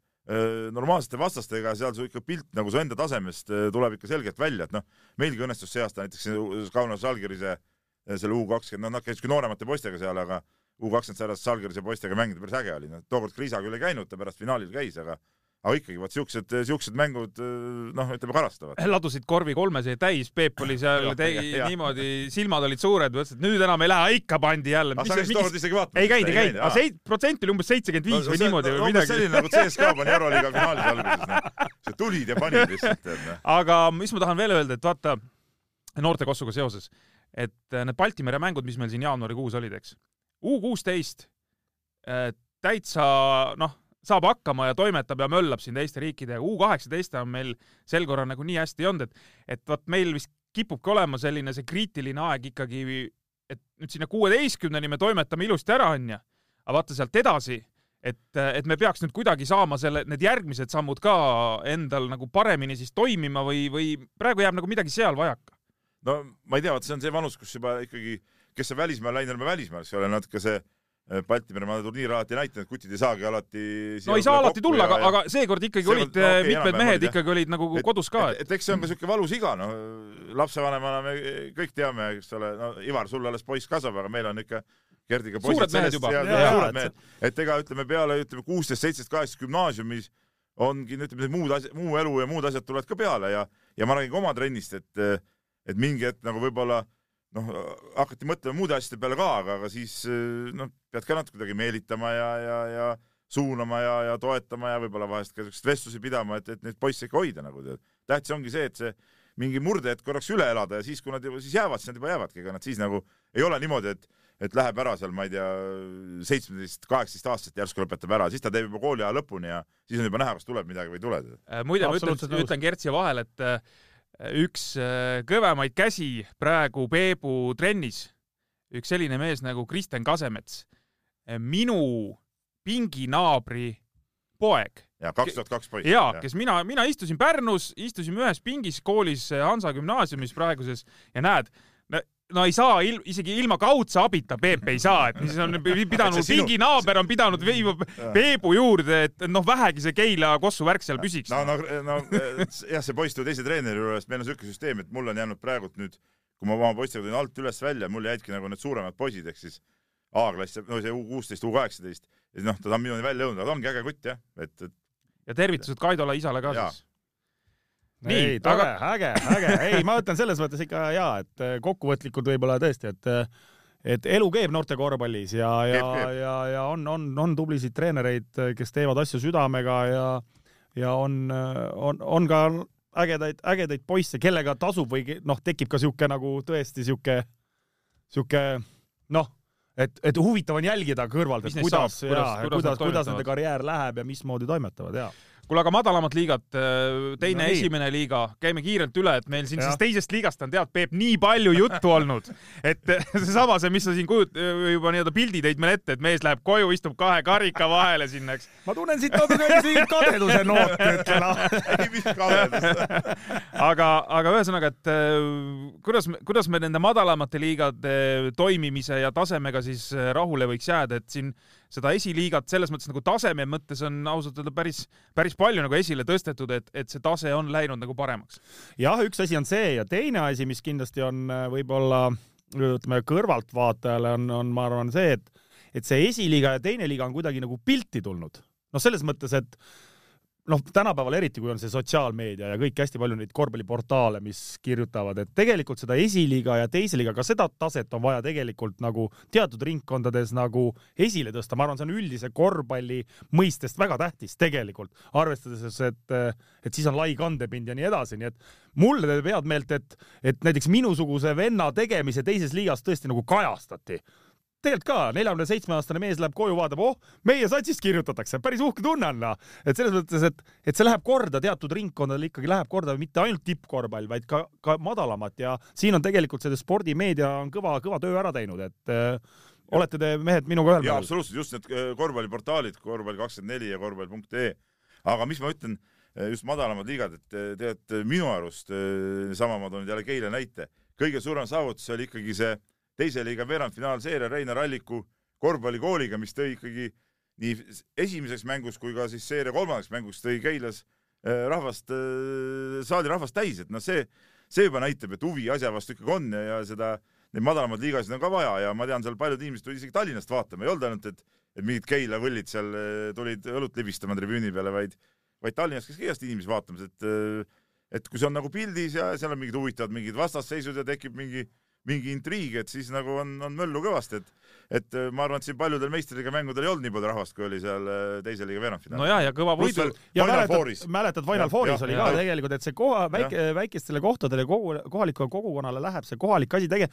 normaalsete vastastega, seal su ikka pilt nagu su enda tasemest eh, tuleb ikka selgelt välja, et noh, meilgi õnnestus see aasta näiteks Kaunas Žalgirise eh, selle U kakskümmend, noh, nad käisid küll nooremate poistega seal, aga U kakskümmend sarnases Žalgirise poistega mängida päris äge oli, noh, tookord Kriisa küll ei käinud, ta pärast finaalil käis, aga aga ikkagi vot siuksed, siuksed mängud noh, ütleme karastavad. ladusid korvi kolmeseid täis, Peep oli seal tegi niimoodi, silmad olid suured, ütles, et nüüd enam ei lähe, ikka pandi jälle. aga sa käisid tookord isegi vaatamas? ei käinud, ei käinud, aga seit-, protsent oli umbes seitsekümmend viis või niimoodi või midagi. selline nagu CSKA pani Euroliiga finaalis alguses, noh. sa tulid ja panid lihtsalt, noh. aga mis ma tahan veel öelda, et vaata noortekossuga seoses, et äh, need Balti mere mängud, mis meil siin jaanuarikuus olid, eks, U kuusteist täitsa noh, saab hakkama ja toimetab ja möllab siin teiste riikidega, U kaheksateist on meil sel korral nagu nii hästi ei olnud, et et vot meil vist kipubki olema selline see kriitiline aeg ikkagi, et nüüd sinna kuueteistkümneni me toimetame ilusti ära, onju, aga vaata sealt edasi et, et me peaks nüüd kuidagi saama selle, need järgmised sammud ka endal nagu paremini siis toimima või, või praegu jääb nagu midagi seal vajaka. no ma ei tea, vot see on see vanus, kus juba ikkagi, kes on välismaal läinud, oleme välismaal, eks ole, natuke see Balti meremaade turniir alati ei näita, et kutid ei saagi alati no ei saa alati tulla, aga, aga seekord ikkagi Seekord- olid okei, okay, mitmed mehed olid, ikkagi olid nagu Et- kodus ka et,. eks see on ka siuke valus iga, no lapsevanemana me kõik teame, eks ole, no Ivar, sul alles poiss kasvab, aga meil on ikka Gerdiga poisid mehed juba. ja, ja, jaa, suured mehed, et ega ütleme peale ütleme kuusteist, seitseteist, kaheksateist gümnaasiumis ongi ütleme muud asjad, muu elu ja muud asjad tulevad ka peale ja ja ma räägin ka oma trennist, et et mingi hetk nagu võib-olla noh, hakati mõtlema muude asjade peale ka, aga, aga siis noh, pead ka natuke kuidagi meelitama ja, ja, ja suunama ja, ja toetama ja võib-olla vahest ka siukseid vestlusi pidama, et, et neid poisse ikka hoida nagu tead. tähtis ongi see, et see mingi murdehetk korraks üle elada ja siis, kui nad juba siis jäävad, siis nad juba jäävadki, ega nad siis nagu ei ole niimoodi, et et läheb ära seal, ma ei tea, seitsmeteist, kaheksateist aastaselt järsku lõpetab ära, siis ta teeb juba kooliaja lõpuni ja siis on juba näha, kas tuleb midagi või ei tule. Äh, muide, ma ütlen ütlen Kertsi vahele, et äh, üks äh, kõvemaid käsi praegu Peebu trennis, üks selline mees nagu Kristjan Kasemets, minu pinginaabri poeg. Ja kaks tuhat kaks poissi. ja kes mina, mina istusin Pärnus, istusime ühes pingis koolis äh, Hansa gümnaasiumis praeguses. Ja näed, no ei saa il, isegi ilma kaudse abita Peep ei saa, et siis on pidanud, pinginaaber on pidanud viima Peebu juurde, et noh, vähegi see Keila Kossu värk seal püsiks. no, no, no jah, see poiss tuli teise treeneri juurest, meil on siuke süsteem, et mul on jäänud praegult nüüd, kui ma oma poistega tulin alt üles välja, mul jäidki nagu need suuremad poisid ehk siis A-klass, no see U kuusteist, U kaheksateist ja noh, ta on minuni välja jõudnud, aga ta ongi äge kutt jah, et, et ja tervitused Kaidola isale ka Jaa. siis. Ei, tore aga-, äge, äge, ei, ma ütlen selles mõttes ikka jaa, et eh, kokkuvõtlikult võib-olla tõesti, et eh, et elu käib noorte korvpallis ja, ja ja, ja on, on, on tublisid treenereid, kes teevad asju südamega ja ja on, on, on ka ägedaid, ägedaid poisse, kellega tasub või noh, tekib ka sihuke nagu tõesti sihuke, sihuke noh, et, et huvitav on jälgida kõrvalt, et kuidas, kuidas- kuidas, kuidas kuidas, nende karjäär läheb ja mismoodi toimetavad ja kuule, aga madalamat liigat, teine No esimene liiga, käime kiirelt üle, et meil siin Jah. siis teisest liigast on tead, Peep, nii palju juttu olnud, et seesama see, mis sa siin kujut-, juba nii-öelda pildi tõid meile ette, et mees läheb koju, istub kahe karika vahele sinna, eks. ma tunnen siit natuke mingit kadeduse nooti, ütlen ah.. ei mis kadedust. aga, aga ühesõnaga, et äh, kuidas, kuidas me nende madalamate liigade toimimise ja tasemega siis äh, rahule võiks jääda, et siin seda esiliigat selles mõttes nagu taseme mõttes on ausalt öelda päris, päris palju nagu esile tõstetud, et, et see tase on läinud nagu paremaks. jah, üks asi on see ja teine asi, mis kindlasti on äh, võib-olla ütleme kõrvaltvaatajale on, on, ma arvan, see, et, et see esiliiga ja teine liiga on kuidagi nagu pilti tulnud. noh, selles mõttes, et noh, tänapäeval eriti, kui on see sotsiaalmeedia ja kõik hästi palju neid korvpalliportaale, mis kirjutavad, et tegelikult seda esiliiga ja teise liiga, ka seda taset on vaja tegelikult nagu teatud ringkondades nagu esile tõsta, ma arvan, see on üldise korvpalli mõistest väga tähtis tegelikult, arvestades, et, et siis on lai kandepind ja nii edasi, nii et mulle teeb head meelt, et, et näiteks minusuguse venna tegemise teises liigas tõesti nagu kajastati tegelikult ka, neljakümne seitsme aastane mees läheb koju, vaatab, oh, meie satsist kirjutatakse, päris uhke tunne on, noh. et selles mõttes, et, et see läheb korda teatud ringkondadel ikkagi läheb korda mitte ainult tippkorvpall, vaid ka, ka madalamat ja siin on tegelikult see spordimeedia on kõva, kõva töö ära teinud, et äh, olete te mehed minuga ühel meelel? absoluutselt, just need äh, korvpalliportaalid, korvpall kakskümmend neli ja korvpall.ee. aga mis ma ütlen, just madalamad liigad, et äh, tead, minu arust, sama ma toon jälle Keila näite, kõige suurem saavutus oli ikkagi see teise liiga veerandfinaalseeria Reinar Alliku korvpallikooliga, mis tõi ikkagi nii esimeses mängus kui ka siis seeria kolmandaks mängus tõi Keilas äh, rahvast, saali rahvast täis, et noh, see, see juba näitab, et huvi asja vastu ikkagi on ja, ja seda, neid madalamaid liigasid on ka vaja ja ma tean, seal paljud inimesed tulid isegi Tallinnast vaatama, ei olnud ainult, et, et mingid Keila võllid seal eh, tulid õlut libistama tribüüni peale, vaid, vaid Tallinnast käis ka igast inimesi vaatamas, et et kui see on nagu pildis ja seal on mingid huvitavad mingid vastasseisud ja tekib mingi mingi intriig, et siis nagu on, on möllu kõvasti, et et eh, ma arvan, et siin paljudel meistriliiga mängudel ei olnud nii palju rahvast, kui oli seal eh, teise liiga veerandfinaalis no ja, ja kõva võidu ja mäletad mäletad Final Fouris oli ka jah. tegelikult, et see koha, väike, väikestele kohtadele kogu, kohalikule kogukonnale läheb see kohalik asi tege-,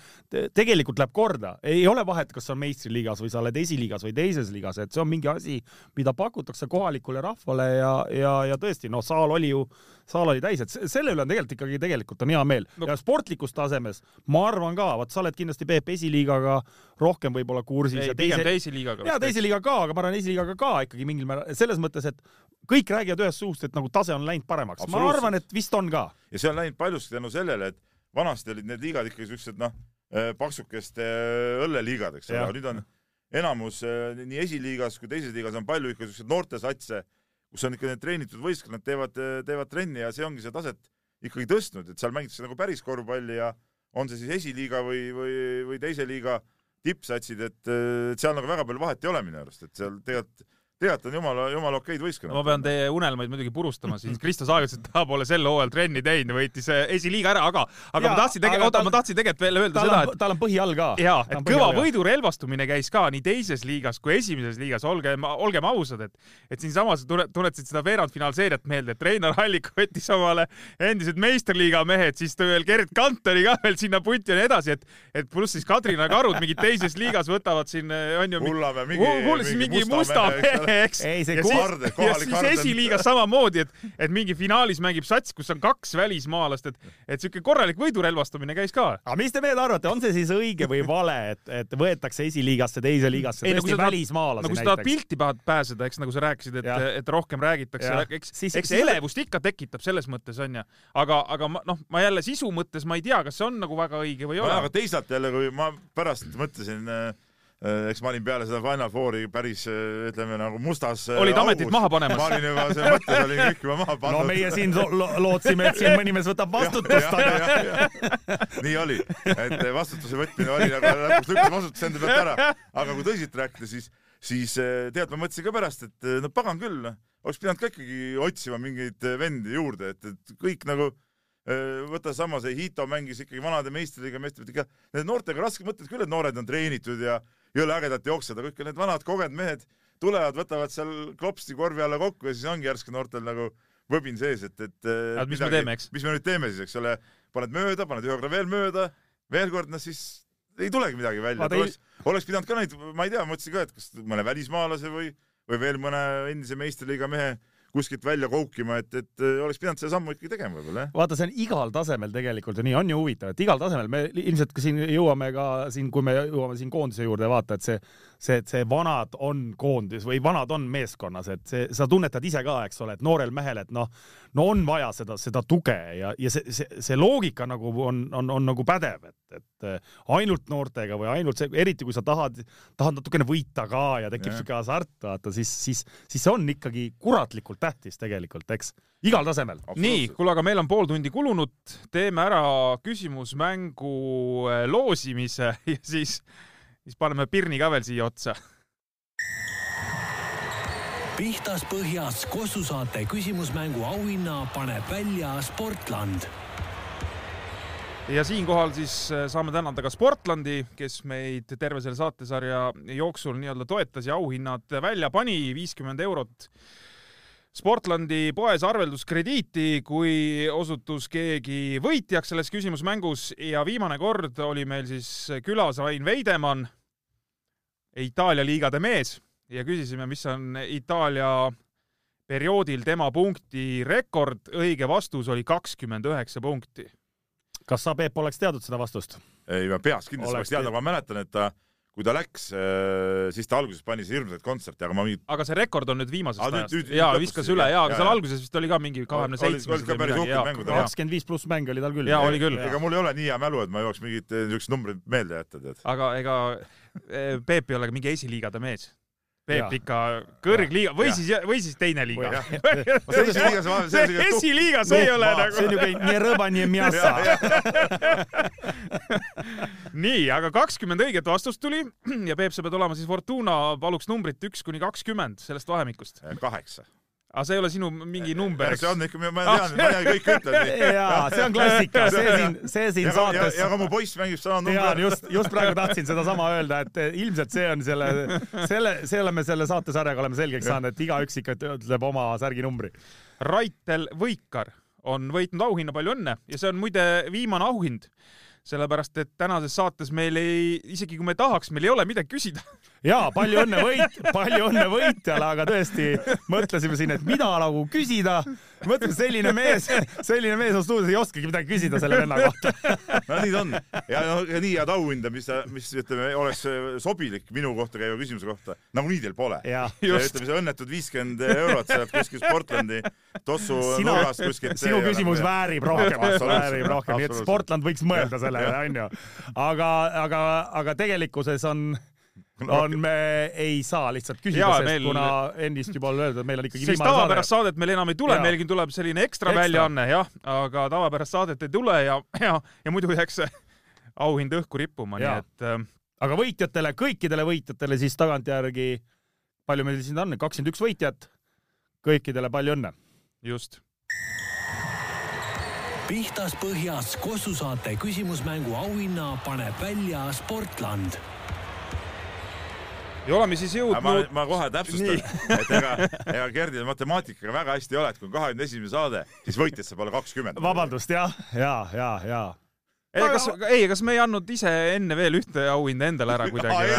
tegelikult läheb korda. ei ole vahet, kas sa on meistriliigas või sa oled esiliigas või teises liigas, et see on mingi asi, mida pakutakse kohalikule rahvale ja, ja, ja tõesti, noh, saal oli ju, saal oli täis, et se- selle üle on tegelikult ikkagi, tegelikult on hea meel no.. ja sportlikus tasemes ma arvan ka, vot sa oled kindlasti Peep esiliigaga rohkem võib-olla kursis ei ja, pigem teise, teise liigaga. ja teise liiga ka, aga ma arvan esiliigaga ka ikkagi mingil määral selles mõttes, et kõik räägivad ühest suust, et nagu tase on läinud paremaks. ma arvan, et vist on ka. ja see on läinud paljuski tänu sellele, et vanasti olid need liigad ikkagi siuksed noh, paksukeste õlleliigad, eks ole, aga nüüd on enamus eh, nii esiliigas kui teises liigas on palju ikka siukseid noortesatse, kus on ikka need treenitud võistkonnad, teevad, teevad trenni ja see ongi seda taset ikkagi tõstnud, et seal mängitakse nagu päris korvpalli ja on see siis esiliiga või, või, või teise liiga tippsatsid, et, et seal nagu väga palju vahet ei ole minu arust, et seal tegelikult, tegelikult on jumala, jumala okeid võistkonnad. no ma pean teie unelmaid muidugi purustama, siis Kristo Saag ütles, et ta pole sel hooajal trenni teinud, võitis eh, esiliiga ära, aga, aga Jaa, ma tahtsin tegelikult, oota, ma tahtsin tegelikult veel öelda seda, et, tal on põhi all ka. jaa, et kõva. võidurelvastumine käis ka nii teises liigas kui esimeses liigas, olgem, olgem ausad, et et siinsamas tuletasid seda veerandfinaalseeriat meelde, et Reinar Allik võttis omale endised meistriliiga mehed, siis tõi veel Gerd Kantoni ka veel sinna punti ja nii edasi, et et pluss siis Kadrina karud mingid teises liigas võtavad siin, on ju, Kullamäe mingi- mingi mingi musta musta mehe, eks ja siis, ja kohalik siis esiliigas samamoodi, et, et mingi finaalis mängib sats, kus on kaks välismaalast, et, et siuke korralik võidurelvastumine käis ka. aga mis te mehed arvate, on see siis õige või vale, et, et võetakse esiliigasse, teise liigasse tõesti tahad- välismaalasi nagu sa tahad näiteks? pilti pääseda, eks nagu sa rääkisid, et et rohkem räägitakse eks, Siis- eks elevust ikka tekitab selles mõttes onju, aga, aga ma noh, ma jälle sisu mõttes ma ei tea, kas see on nagu väga õige või ei ole aga. teisalt jälle, kui ma pärast mõtlesin, eks ma olin peale seda Final Fouri päris äh, ütleme nagu mustas äh, olid ametit augus. maha ma panemas. olin juba, see mõttes olin kõik juba maha pannud. no meie siin lo- lo- lootsime, et siin mõni mees võtab vastutust, aga nii oli, et vastutuse võtmine oli nagu lõpuks lükkas vastutuse enda pealt ära, aga kui tõsiselt rääkida, siis, siis tead, ma mõtlesin ka pärast, et no pagan küll, noh, oleks pidanud ka ikkagi otsima mingeid vendi juurde, et, et kõik nagu võta sama, see Hito mängis ikkagi vanade meistriga meestelt ikka, need noortega raske mõtelda küll, et noored on treenitud ja jõle ägedalt jooksevad, aga kõik need vanad kogenud mehed tulevad, võtavad seal klopsti korvi alla kokku ja siis ongi järsku noortel nagu võbin sees, et, et eh, Et mis me teeme, eks? mis me nüüd teeme siis, eks ole, paned mööda, paned ühe korra veel mööda, veel kord, noh siis ei tulegi midagi välja, ei- oleks, oleks pidanud ka neid, ma ei tea, mõtlesin ka, et kas mõne välismaalase või, või veel mõne endise meistriliiga mehe kuskilt välja koukima, et, et äh, oleks pidanud selle sammu ikkagi tegema võib-olla jah. vaata, see on igal tasemel tegelikult ju nii, on ju huvitav, et igal tasemel me ilmselt ka siin jõuame ka siin, kui me jõuame siin koondise juurde, vaata, et see, see, et see vanad on koondis või vanad on meeskonnas, et see, sa tunnetad ise ka, eks ole, et noorel mehel, et noh, no on vaja seda, seda tuge ja, ja see, see, see loogika nagu on, on, on nagu pädev, et, et äh, ainult noortega või ainult see, eriti kui sa tahad, tahad natukene võita ka ja tekib siuke hasart, vaata, siis, siis, siis see on ikkagi kuratlikult tähtis tegelikult, eks, igal tasemel. nii, kuule, aga meil on pool tundi kulunud, teeme ära küsimusmängu äh, loosimise ja siis, siis paneme pirni ka veel siia otsa. pihtas põhjas Kossu saate küsimusmängu auhinna paneb välja Sportland ja siinkohal siis äh, saame tänada ka Sportlandi, kes meid terve selle saatesarja jooksul nii-öelda toetas ja auhinnad välja pani, viiskümmend eurot Sportlandi poes arvelduskrediiti, kui osutus keegi võitjaks selles küsimusmängus. Ja viimane kord oli meil siis külas Rain Veidemann, Itaalia liigade mees. Ja küsisime, mis on Itaalia perioodil tema punkti rekord. õige vastus oli kakskümmend üheksa punkti. Kas sa, Peep, oleks teadnud seda vastust? ei, ma peast kindlasti Oleks oleks teada, te- ma mäletan, et ta, kui ta läks, siis ta alguses pani hirmsaid kontserte, aga ma mingit aga see rekord on nüüd viimasest nüüd- ajast nüüd-. jaa, nüüd viskas lõpus- üle jaa, aga jaa, seal jaa. alguses vist oli ka mingi kahekümne seitsmes kakskümmend viis pluss mänge oli tal küll. Jaa, oli küll. ega mul ei ole nii hea mälu, et ma jõuaks mingit eh, niisugust numbrit meelde jätta, tead. aga ega eh, Peep ei ole ka mingi esiliigade mees. Peep ikka kõrgliiga või Jah. siis, või siis teine liiga. esiliigas ma- see on see siuke esiliiga, see ei ole see on nagu. niuke nii rõba, nii mjassa. nii, aga kakskümmend õiget vastust tuli ja Peep, sa pead olema siis Fortuna, paluks numbrit üks kuni kakskümmend sellest vahemikust. kaheksa. Aga see ei ole sinu mingi number, see on ikka, ma tean, ma tean, kõik ütlevad nii. jaa, see on klassika, see siin, see siin ja saates ja ka mu poiss mängib sama tean numbri. just, just praegu tahtsin sedasama öelda, et eh, ilmselt see on selle, selle, see oleme selle saatesarjaga oleme selgeks saanud, et igaüks ikka ütleb oma särginumbri. Raitel Võikar on võitnud auhinna, palju õnne ja see on muide viimane auhind, sellepärast et tänases saates meil ei, isegi kui me tahaks, meil ei ole midagi küsida. ja palju õnne võit, palju õnne võitjale, aga tõesti mõtlesime siin, et mida nagu küsida. mõtlesime, selline mees, selline mees on stuudios, ei oskagi midagi küsida selle venna kohta. no nii ta on. ja no ja nii head auhinda, mis, mis ütleme, oleks sobilik minu kohta käiva küsimuse kohta, nagunii teil pole. ja ütleme, see õnnetud viiskümmend eurot sealt kuskil Sportlandi tossu nurgast kuskilt. sinu küsimus väärib rohkem, väärib rohkem, nii et. Sportland võiks mõelda sellele, onju. aga, aga, aga tegelikkuses on, on, me ei saa lihtsalt küsida, sest meil- kuna ennist juba on öeldud, meil on ikkagi sest viimane saade tavapärast. saadet meil enam ei tule, meilgi tuleb selline ekstra Ekstra. väljaanne jah, aga tavapärast saadet ei tule ja, ja, ja muidu jääks auhind õhku rippuma, nii et äh, aga võitjatele, kõikidele võitjatele siis tagantjärgi, palju meil siin on, kakskümmend üks võitjat. kõikidele palju õnne. just. pihtas põhjas Kossu saate küsimusmängu auhinna paneb välja Sportland ja oleme siis ma, jõudnud, ma kohe täpsustan, et ega, ega Gerdil matemaatikaga väga hästi ei ole, et kui on kahekümne esimene saade, siis võitjat saab olla kakskümmend. vabandust, jah, ja, ja, ja. Ei kas, ei, kas me ei andnud ise enne veel ühte auhinda endale ära kuidagi või?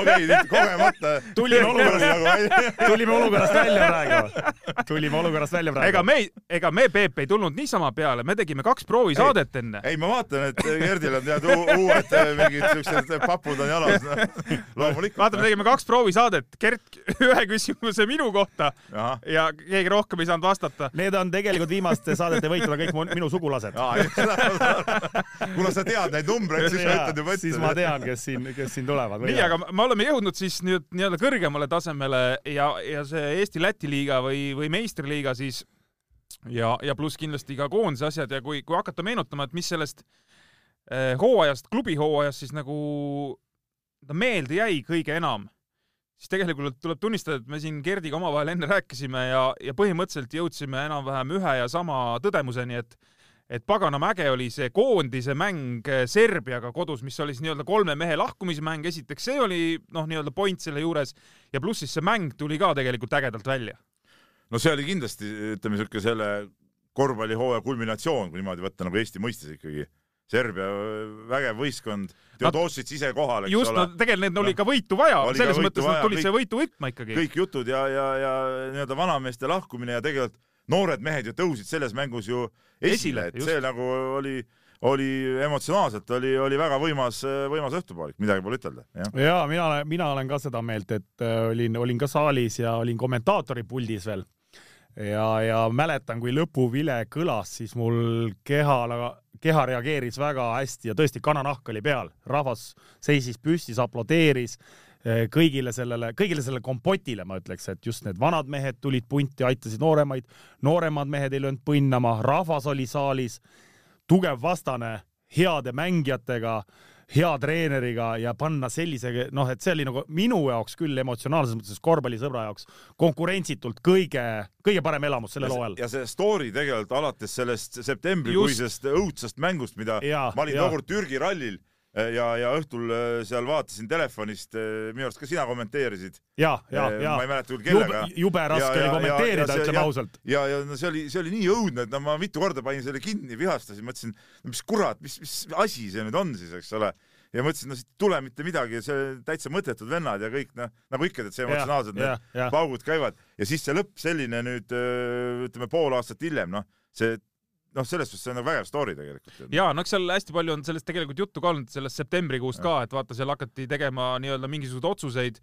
okei, kogemata. Tulime olukorrast- olukorrast. tulime olukorrast välja praegu. tulime olukorrast välja praegu. ega me ei, ega me, Peep, ei tulnud niisama peale, me tegime kaks proovisaadet enne. ei, ma vaatan, et Gerdil on tead uued äh, mingid siuksed papud on jalas. loomulikult. vaata, me tegime kaks proovisaadet, Gert ühe küsimuse minu kohta ahah, ja keegi rohkem ei saanud vastata. Need on tegelikult viimaste saadete võitjad on kõik mu- minu sugulased. kuna sa tead neid numbreid, siis sa ütled juba ette. siis ma tean, kes siin, kes siin tulevad. nii, aga me oleme jõudnud siis nüüd nii-öelda kõrgemale tasemele ja, ja see Eesti-Läti liiga või, või meistriliiga siis ja, ja pluss kindlasti ka koondise asjad ja kui, kui hakata meenutama, et mis sellest eh, hooajast, klubihooajast siis nagu ta meelde jäi kõige enam, siis tegelikult tuleb tunnistada, et me siin Gerdiga omavahel enne rääkisime ja, ja põhimõtteliselt jõudsime enam-vähem ühe ja sama tõdemuseni, et et paganama äge oli see koondise mäng eh, Serbiaga kodus, mis oli siis nii-öelda kolme mehe lahkumismäng, esiteks see oli noh, nii-öelda point selle juures ja pluss siis see mäng tuli ka tegelikult ägedalt välja. no see oli kindlasti, ütleme siuke selle korvpallihooaja kulminatsioon, kui niimoodi võtta nagu Eesti mõistes ikkagi. Serbia vägev võistkond, Teodosic ise kohal, eks just, ole. tegelikult neil oli Noh, ka võitu vaja, selles mõttes nad vaja, tulid kõik- see võitu võtma ikkagi. kõik jutud ja, ja, ja nii-öelda vanameeste lahkumine ja tegelikult noored mehed ju tõusid selles mängus ju esile, et just. see nagu oli, oli emotsionaalselt oli, oli väga võimas, võimas õhtupoolik, midagi pole ütelda, ja mina olen, mina olen ka seda meelt, et äh, olin, olin ka saalis ja olin kommentaatori puldis veel. Ja, ja mäletan, kui lõpuvile kõlas, siis mul keha, keha reageeris väga hästi ja tõesti kananahk oli peal, rahvas seisis püstis, aplodeeris kõigile sellele, kõigile sellele kompotile, ma ütleks, et just need vanad mehed tulid punti, aitasid nooremaid, nooremad mehed ei löönud põnnama, rahvas oli saalis, tugev vastane, heade mängijatega hea treeneriga ja panna sellise, noh, et see oli nagu minu jaoks küll emotsionaalses mõttes korvpallisõbra jaoks konkurentsitult kõige, kõige parem elamus sellel hooajal. ja see story tegelikult alates sellest septembrikuisest õudsest mängust, mida Jaa, ma olin tookord Türgi rallil eh, ja, ja õhtul eh, seal vaatasin telefonist, minu arust ka sina kommenteerisid. ja, ja, ja ma ei mäleta küll kellega., jube raske oli kommenteerida ütleme ausalt. ja, ja no see oli, see oli nii õudne, et no ma mitu korda panin selle kinni, vihastasin, mõtlesin, mis kurat, mis, mis asi see nüüd on siis, eks ole. ja mõtlesin, no siit ei tule mitte midagi, see täitsa mõttetud vennad ja kõik noh, nagu ikka, et see emotsionaalsed ja, need ja. paugud käivad ja siis see lõpp selline nüüd ütleme pool aastat hiljem, noh, see noh, selles suhtes see on nagu vägev story tegelikult. ja no eks seal hästi palju on sellest tegelikult juttu ka olnud sellest septembrikuust ka, et vaata, seal hakati tegema nii-öelda mingisuguseid otsuseid,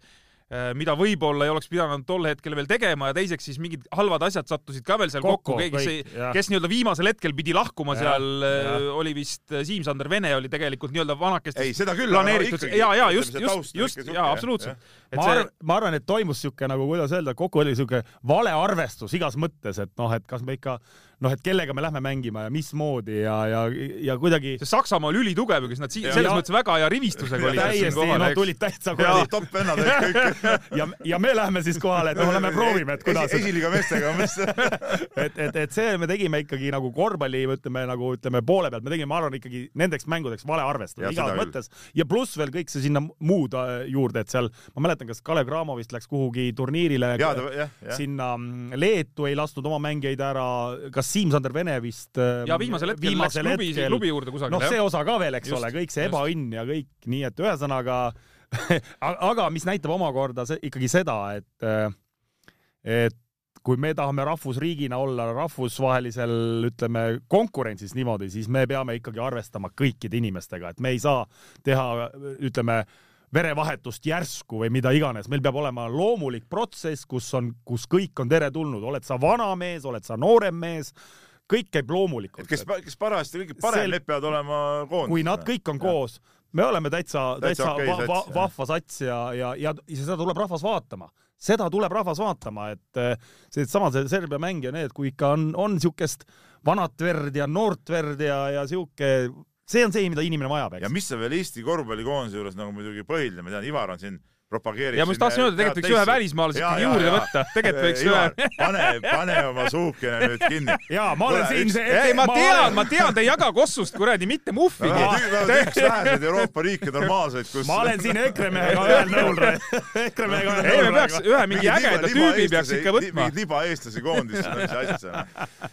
mida võib-olla ei oleks pidanud tol hetkel veel tegema ja teiseks siis mingid halvad asjad sattusid ka veel seal kokku, Kokku, keegi kes nii-öelda viimasel hetkel pidi lahkuma Jah, seal, jah. oli vist äh, Siim-Sander Vene oli tegelikult nii-öelda vanakestest ei, seda küll, planeeritud, ja, ja just, just, just, ja absoluutselt. et ma arvan, ma arvan, et toimus siuke nagu, kuidas öelda, kokkuvõttes siuke valearvestus igas mõttes, et noh, et kas me ikka noh, et kellega me lähme mängima ja mismoodi ja, ja, ja kuidagi see Saksamaa oli ülitugev, kes nad si- Ja- selles ja- mõttes väga hea rivistusega olid. täiesti, no tulid täitsa ja kohe top vennad olid kõik ja, ja me lähme siis kohale, et noh, lähme proovime, et kuidas Esi,. esiliiga meestega et, et, et see me tegime ikkagi nagu korvpalli, ütleme nagu ütleme poole pealt, me tegime, ma arvan, ikkagi nendeks mängudeks valearvestuse Jah, igas mõttes. Ja pluss veel kõik see sinna muud äh, juurde, et seal ma mäletan, kas Kalev Cramo vist läks kuhugi turniirile ja, jah, jah. sinna mm, Leetu ei lasknud oma mängijaid ära, kas Siim-Sander Vene vist äh, ja viimasel hetkel läks klubi, klubi juurde kusagile noh, see osa ka veel, eks Just, ole, kõik see ebaõnn ja kõik, nii et ühesõnaga aga mis näitab omakorda see, ikkagi seda, et et kui me tahame rahvusriigina olla rahvusvahelisel, ütleme, konkurentsis niimoodi, siis me peame ikkagi arvestama kõikide inimestega, et me ei saa teha, ütleme, verevahetust järsku või mida iganes, meil peab olema loomulik protsess, kus on, kus kõik on teretulnud, oled sa vana mees, oled sa noorem mees, kõik käib loomulikult. Kes, kes parajasti kõige parem, need peavad olema koondises. kui nad kõik on koos, me oleme täitsa, Täitsa täitsa okei va, sats, va, jah. vahva sats ja, ja, ja, ja seda tuleb rahvas vaatama, seda tuleb rahvas vaatama, et eh, see sama see Serbia mäng ja need, kui ikka on, on siukest vanat verd ja noort verd ja, ja sihuke, see on see, mida inimene vajab, ja eks. mis on veel Eesti korvpallikoondise juures nagu muidugi põhiline, ma tean, Ivar on siin propageerib. ja ma just tahtsin öelda, tegelikult võiks ühe välismaalase ikkagi juurde võtta, tegelikult võiks ühe. pane, pane oma suukene nüüd kinni. ja ma olen siin see. ei, ma tean, ma tean, te ei jaga kossust kuradi mitte muhvigi. üks väheseid Euroopa riike normaalseid, kus. ma olen siin EKRE mehega ühel nõul, EKRE mehega ühel ei, nõul me peaks ühe mingi ägeda tüübi peaks ikka võtma. mingid libaeestlasi koondisse, mis asja.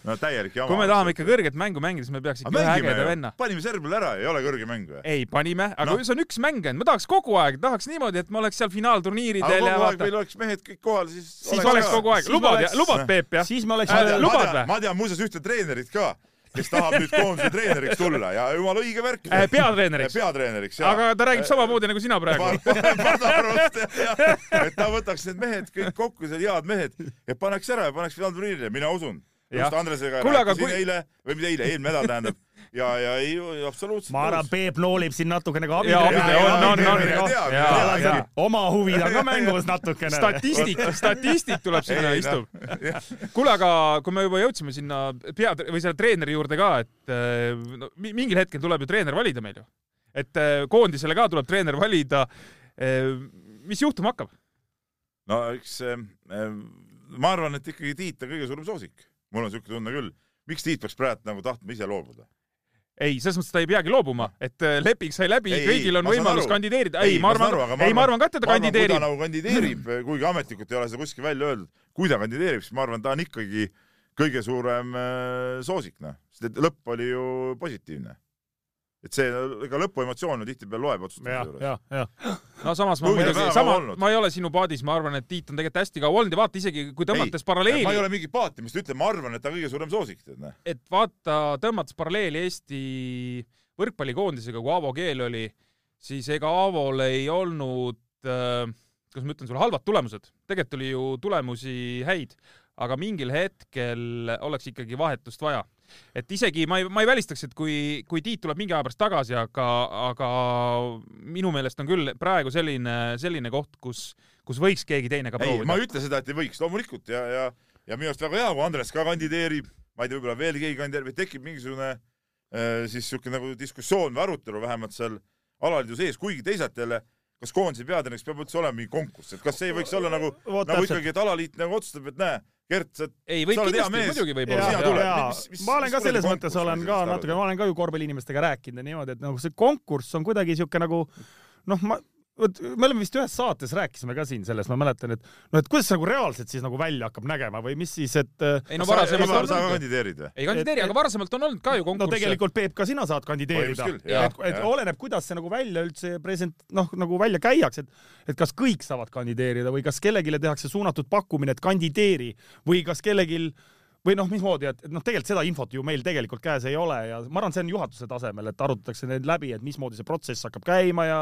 no täielik jama. kui me tahame ikka kõrget mängu mängida, siis me peaks ikka ühe ägeda venna. panime Serbiale ära, ei ole kõrge mäng või? ei, panime, aga see on üks mäng ainult, ma tahaks kogu aeg, tahaks niimoodi, et ma oleks seal finaalturniiridel aga ja vaata meil, oleks mehed kõik kohal, siis. siis oleks kogu aeg, lubad, oleks- lubad Peep jah? siis me oleks Äh, äh, lubad ma või? tean, ma tean muuseas ühte treenerit ka, kes tahab nüüd koondise treeneriks tulla ja jumala õige värk. Äh, peatreeneriks, peatreeneriks, jaa. aga ta räägib samamoodi nagu sina praegu. et ta võtaks need mehed kõik kokku, need head mehed ja paneks ära ja paneks finaalturniirile, mina usun. Jah. just Andresega rääkisin kui- eile või mitte eile, eelmine nädal tähendab ja, ja ei, absoluutselt. ma arvan, Peep noolib siin natukene ka on oma huvid on ka mängus natukene. statistik, statistik tuleb sinna, istub kuule, aga kui me juba jõudsime sinna pea või selle treeneri juurde ka, et äh, no, mi- mingil hetkel tuleb ju treener valida meil ju. et äh, koondisele ka tuleb treener valida. mis juhtuma hakkab? no eks ma arvan, et ikkagi Tiit on kõige suurem soosik. mul on niisugune tunne küll. miks Tiit peaks praegu nagu tahtma ise loobuda? ei, selles mõttes ta ei peagi loobuma, et äh, leping sai läbi, kõigil on võimalus aru. kandideerida. Ei, ei, ma arvan ei, ma arvan- ka, et ta arvan, kui kandideerib ta. nagu kandideerib, kuigi ametlikult ei ole seda kuskil välja öeldud, kui ta kandideerib, siis ma arvan, ta on ikkagi kõige suurem äh, soosik, noh. sest et lõpp oli ju positiivne. Et see, ega lõpuemotsioon ju tihtipeale loeb otsustamise ja, juures. ja, ja no samas ma muidugi sama ma ei ole sinu paadis, ma arvan, et Tiit on tegelikult hästi kaua olnud ja vaata isegi kui tõmmates ma ei paralleeli, ole mingit paatimist ütlema, ma arvan, et ta on kõige suurem soosik, tead näe. et vaata, tõmmates paralleeli Eesti võrkpallikoondisega, kui Aavo Keel oli, siis ega Aavol ei olnud äh,, kuidas ma ütlen sulle, halvad tulemused. tegelikult oli ju tulemusi häid, aga mingil hetkel oleks ikkagi vahetust vaja. Et isegi ma ei, ma ei välistaks, et kui, kui Tiit tuleb mingi aja pärast tagasi, aga, aga minu meelest on küll praegu selline, selline koht, kus, kus võiks keegi teine ka ei, ma proovida. ei ütle seda, et ei võiks, loomulikult ja, ja, ja minu arust väga hea, kui Andres ka kandideerib, ma ei tea, võib-olla veel keegi kandideerib, et tekib mingisugune äh, siis siuke nagu diskussioon või arutelu vähemalt seal alaliidu sees, kuigi teisalt jälle kas koondise peatreeneriks peab üldse olema mingi konkurss, et kas see ei võiks olla nagu, nagu täpselt. ikkagi, et alaliit nagu otsustab, et näe, Gert, sa ei, võib sa oled hea mees. sina mis- ma olen ka selles mõttes olen ma ka natuke, ma olen ka ju korvpalliinimestega rääkinud ja niimoodi, et nagu see konkurss on kuidagi siuke nagu noh, ma vot me oleme vist ühes saates rääkisime ka siin sellest, ma mäletan, et noh, et kuidas see nagu reaalselt siis nagu välja hakkab nägema või mis siis, et äh, ei no varasemalt sa, on sa kandideerid või? ei kandideeri, Et- aga varasemalt on olnud ka ju no konkursse. tegelikult Peep, ka sina saad kandideerida. Et, et jah. oleneb, kuidas see nagu välja üldse present, noh, nagu välja käiakse, et et kas kõik saavad kandideerida või kas kellelegi tehakse suunatud pakkumine, et kandideeri või kas kellelgi või noh, mismoodi, et et noh, tegelikult seda infot ju meil tegelikult käes ei ole ja ma arvan, see on juhatuse tasemel, et arutatakse need läbi, et mismoodi see protsess hakkab käima ja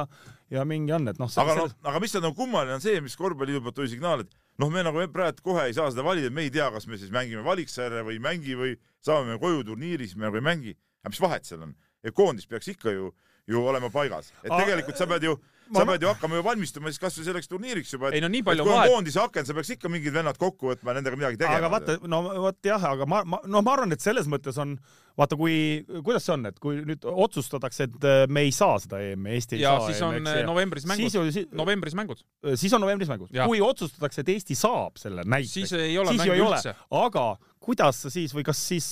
ja mingi on, et noh, aga noh, aga mis on nagu kummaline, on see, mis korvpalliliidu poolt tuli signaal, et noh, me nagu praegu kohe ei saa seda valida, me ei tea, kas me siis mängime valiksarja või ei mängi või saame me koju turniiri, siis me nagu ei mängi. aga mis vahet seal on? koondis peaks ikka ju, ju olema paigas, et tegelikult sa pead ju, sa pead ju hakkama ju valmistuma siis kasvõi selleks turniiriks juba, ei et no nii et palju kui on vahet, koondise aken, sa peaks ikka mingid vennad kokku võtma ja nendega midagi tegema. aga vaata, no vot jah, aga ma, ma, no ma arvan, et selles mõttes on, vaata, kui, kuidas see on, et kui nüüd otsustatakse, et äh, me ei saa seda EM-i, Eesti ei ja saa siis on EM-i, eh, novembris mängud, siis, novembris mängud, siis on novembris mängud. Kui otsustatakse, et Eesti saab selle näiteks, siis ei ole siis ju ei ole. aga kuidas sa siis või kas siis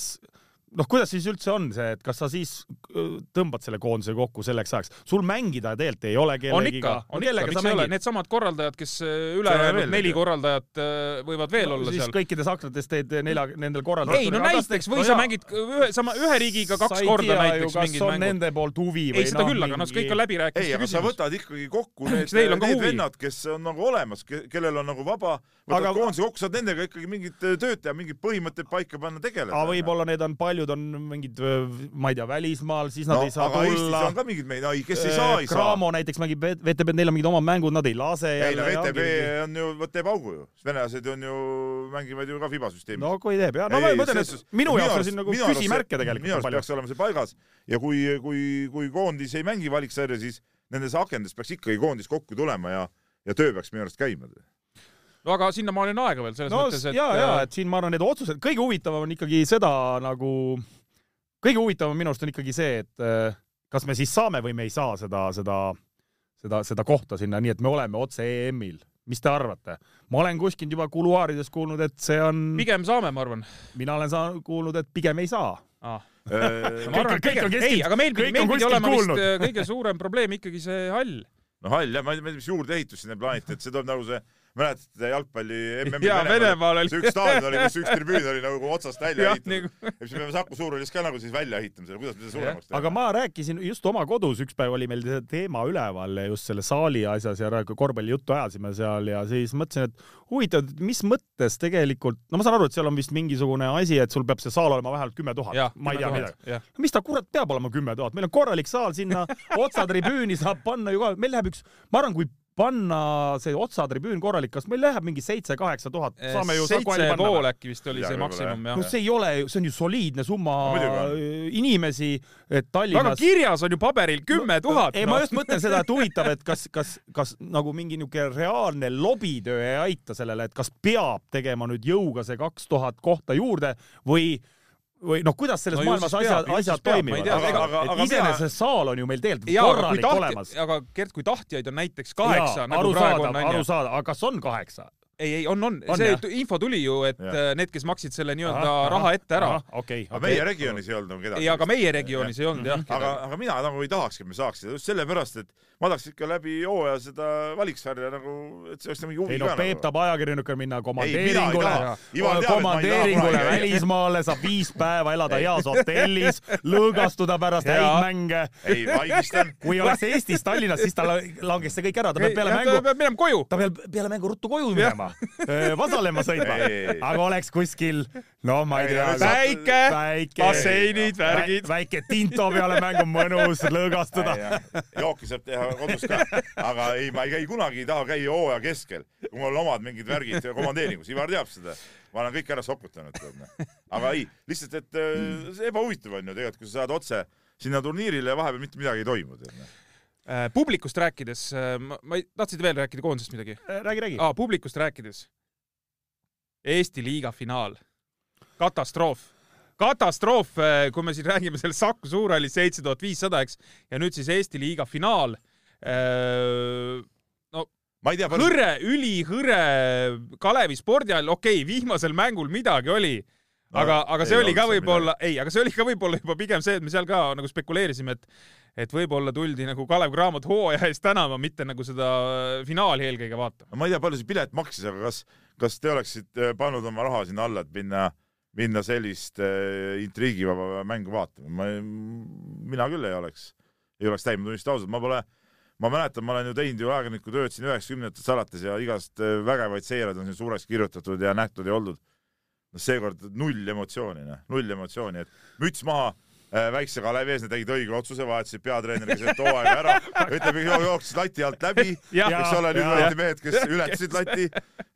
noh, kuidas siis üldse on see, et kas sa siis öö, tõmbad selle koondise kokku selleks ajaks, sul mängida tegelikult ei ole on kellegiga ikka, on ikka, miks ei ole, needsamad korraldajad, kes Seda ülejäänud neli ei korraldajat eh, võivad veel olla siis seal. kõikides aknades teed nelja, nendel korraldajatel ei no näiteks või sa mängid ühe, sama ühe riigiga kaks korda näiteks mingid kas on mängud. nende poolt huvi või ei, seda küll, aga noh, kõik on ei, läbirääkimiste aga sa küsimus. võtad ikkagi kokku need, on need vennad, kes on nagu olemas, kellel on nagu vaba, võtad koondise kokku, saad nendega ikkagi mingit tööd teha, mingeid põhimõtteid paika panna, tegeleda. aga võib-olla need on, paljud on mingid, ma ei tea, välismaal, siis nad no, ei saa aga Eestis tulla on. ka mingid meid, ei kes ei saa, ei saa. Cramo näiteks mängib VTB, neil on mingid oma mängud, nad ei lase ei no. VTB on ju, vot teeb augu ju, venelased on ju, mängivad ju ka FIBA süsteemis no kui teeb jah, no ma mõtlen, et minu jaoks on siin nagu küsimärke minu tegelikult on arust peaks olema see paigas ja kui, kui, kui koondis ei mängi valiksarja, siis nendes akendes peaks ikkagi koondis kokku tulema ja, ja töö peaks minu arust käima. No aga sinnamaani on aega veel selles no mõttes, et ja, ja, et siin ma arvan, need otsused, kõige huvitavam on ikkagi seda nagu, kõige huvitavam minu arust on ikkagi see, et äh, kas me siis saame või me ei saa seda, seda, seda, seda kohta sinna, nii et me oleme otse EM-il. mis te arvate? ma olen kuskilt juba kuluaarides kuulnud, et see on, pigem saame, ma arvan mina olen saanud, kuulnud, et pigem ei saa. ah.. no ma arvan, et kõik on pigem, kuskilt- ei, aga meil pidi, meil pidi olema vist kuulnud. eh, kõige suurem probleem ikkagi see hall. hall jah, ma ei tea, mis juurdeehitus sinna plaaniti, et see tuleb nagu see, mäletate jalgpalli MM-i jaa, Venemaal oli? See üks staadion oli, kus üks tribüün oli nagu otsast välja ehitatud. nagu ja siis me peame Saku Suurhallis ka nagu siis välja ehitama selle, kuidas me seda suuremaks teeme. aga ma rääkisin just oma kodus, üks päev oli meil see teema üleval just selle saali asjas ja korvpallijuttu ajasime seal ja siis mõtlesin, et huvitav, et mis mõttes tegelikult, no ma saan aru, et seal on vist mingisugune asi, et sul peab see saal olema vähemalt kümme tuhat. Ma ei tea midagi. mis ta kurat peab olema kümme tuhat, meil on korralik saal sinna otsatribüüni saab panna ju ka, meil läheb üks, ma arvan, kui panna see otsatribüün korralik, kas meil läheb mingi seitse-kaheksa tuhat, saame ju seitse pool äkki vist oli Jaa, see maksimum no jah. see ei ole ju, see on ju soliidne summa No on. inimesi, et aga Tallinnas kirjas on ju paberil kümme tuhat. ei, ma just mõtlen seda, et huvitav, et kas, kas, kas nagu mingi niisugune reaalne lobitöö ei aita sellele, et kas peab tegema nüüd jõuga see kaks tuhat kohta juurde või või noh, kuidas selles No maailmas asjad, asjad toimivad aga, aga, aga iseenesest see saal on ju meil tegelikult jaa, korralik tahtjaid olemas,. aga Gert, kui tahtjaid on näiteks kaheksa, nagu praegu on, onju. saada, aga kas on kaheksa? ei, ei on, on, On, see jah? info tuli ju, et Jah. äh, need, kes maksid selle nii-öelda raha ette ära. okei, aga okei meie. regioonis ei olnud nagu kedagi. ei, aga meie regioonis ei olnud jah. aga, aga mina nagu ei tahakski, et me saaksime seda just sellepärast, et ma tahaks ikka läbi hooaja seda valiksarja nagu, et see oleks nagu huvi ei no ka Peep nagu. tahab ajakirjanikuna minna komandeeringule komandeeringule välismaale, saab viis päeva elada heas hotellis, lõõgastuda pärast häid mänge. ei vaigistan. kui oleks Eestis Tallinnas, siis tal langes see kõik ära, ta peab peale mängu, peab minema koju. ta peab peale mängu ruttu koju minema, vasalema sõitma ei, ei., aga oleks kuskil, no ma ei tea väike, väike, basseinid, värgid. väike tinto peale mängu, mõnus lõõgastuda. jooki saab teha kodus ka, aga ei, ma ei käi kunagi, ei taha käia hooaja keskel, kui mul on omad mingid värgid komandeeringus, Ivar teab seda. ma olen kõik ära sokutanud, noh. aga ei, lihtsalt, et äh, see ebahuvitav on ju tegelikult, kui sa saad otse sinna turniirile ja vahepeal mitte midagi ei toimu, noh. Publikust rääkides, ma, ma ei, tahtsid veel rääkida koondisest midagi? räägi, räägi. aa, publikust rääkides. Eesti liiga finaal. katastroof. katastroof, kui me siin räägime sellest Saku Suurhallis seitse tuhat viissada, eks, ja nüüd siis Eesti liiga finaal. ma ei tea, palju hõre, ülihõre Kalevi spordihall, okei okay,, viimasel mängul midagi oli, aga No, aga see ei oli ka võib-olla, ei, aga see oli ka võib-olla juba pigem see, et me seal ka nagu spekuleerisime, et et võib-olla tuldi nagu Kalev Cramot hooaja eest tänama, mitte nagu seda finaali eelkõige vaatama. ma ei tea, palju see pilet maksis, aga kas, kas te oleksite pannud oma raha sinna alla, et minna, minna sellist äh, intriigivaba mängu vaatama? ma, mina küll ei oleks, ei oleks täinud, ma tunnistan ausalt, ma pole, ma mäletan, ma olen ju teinud ju ajakirjaniku tööd siin üheksakümnendatest alates ja igast äh, vägevaid seireid on siin suureks kirjutatud ja nähtud ja oldud. no seekord null emotsiooni, noh, null emotsiooni, et müts maha äh, väikse Kalevi ees, nad tegid õige otsuse, vahetasid peatreeneriga sealt hooaega ära, ütleme, jooksis lati alt läbi, eks ole, nüüd olid mehed, kes ületasid lati,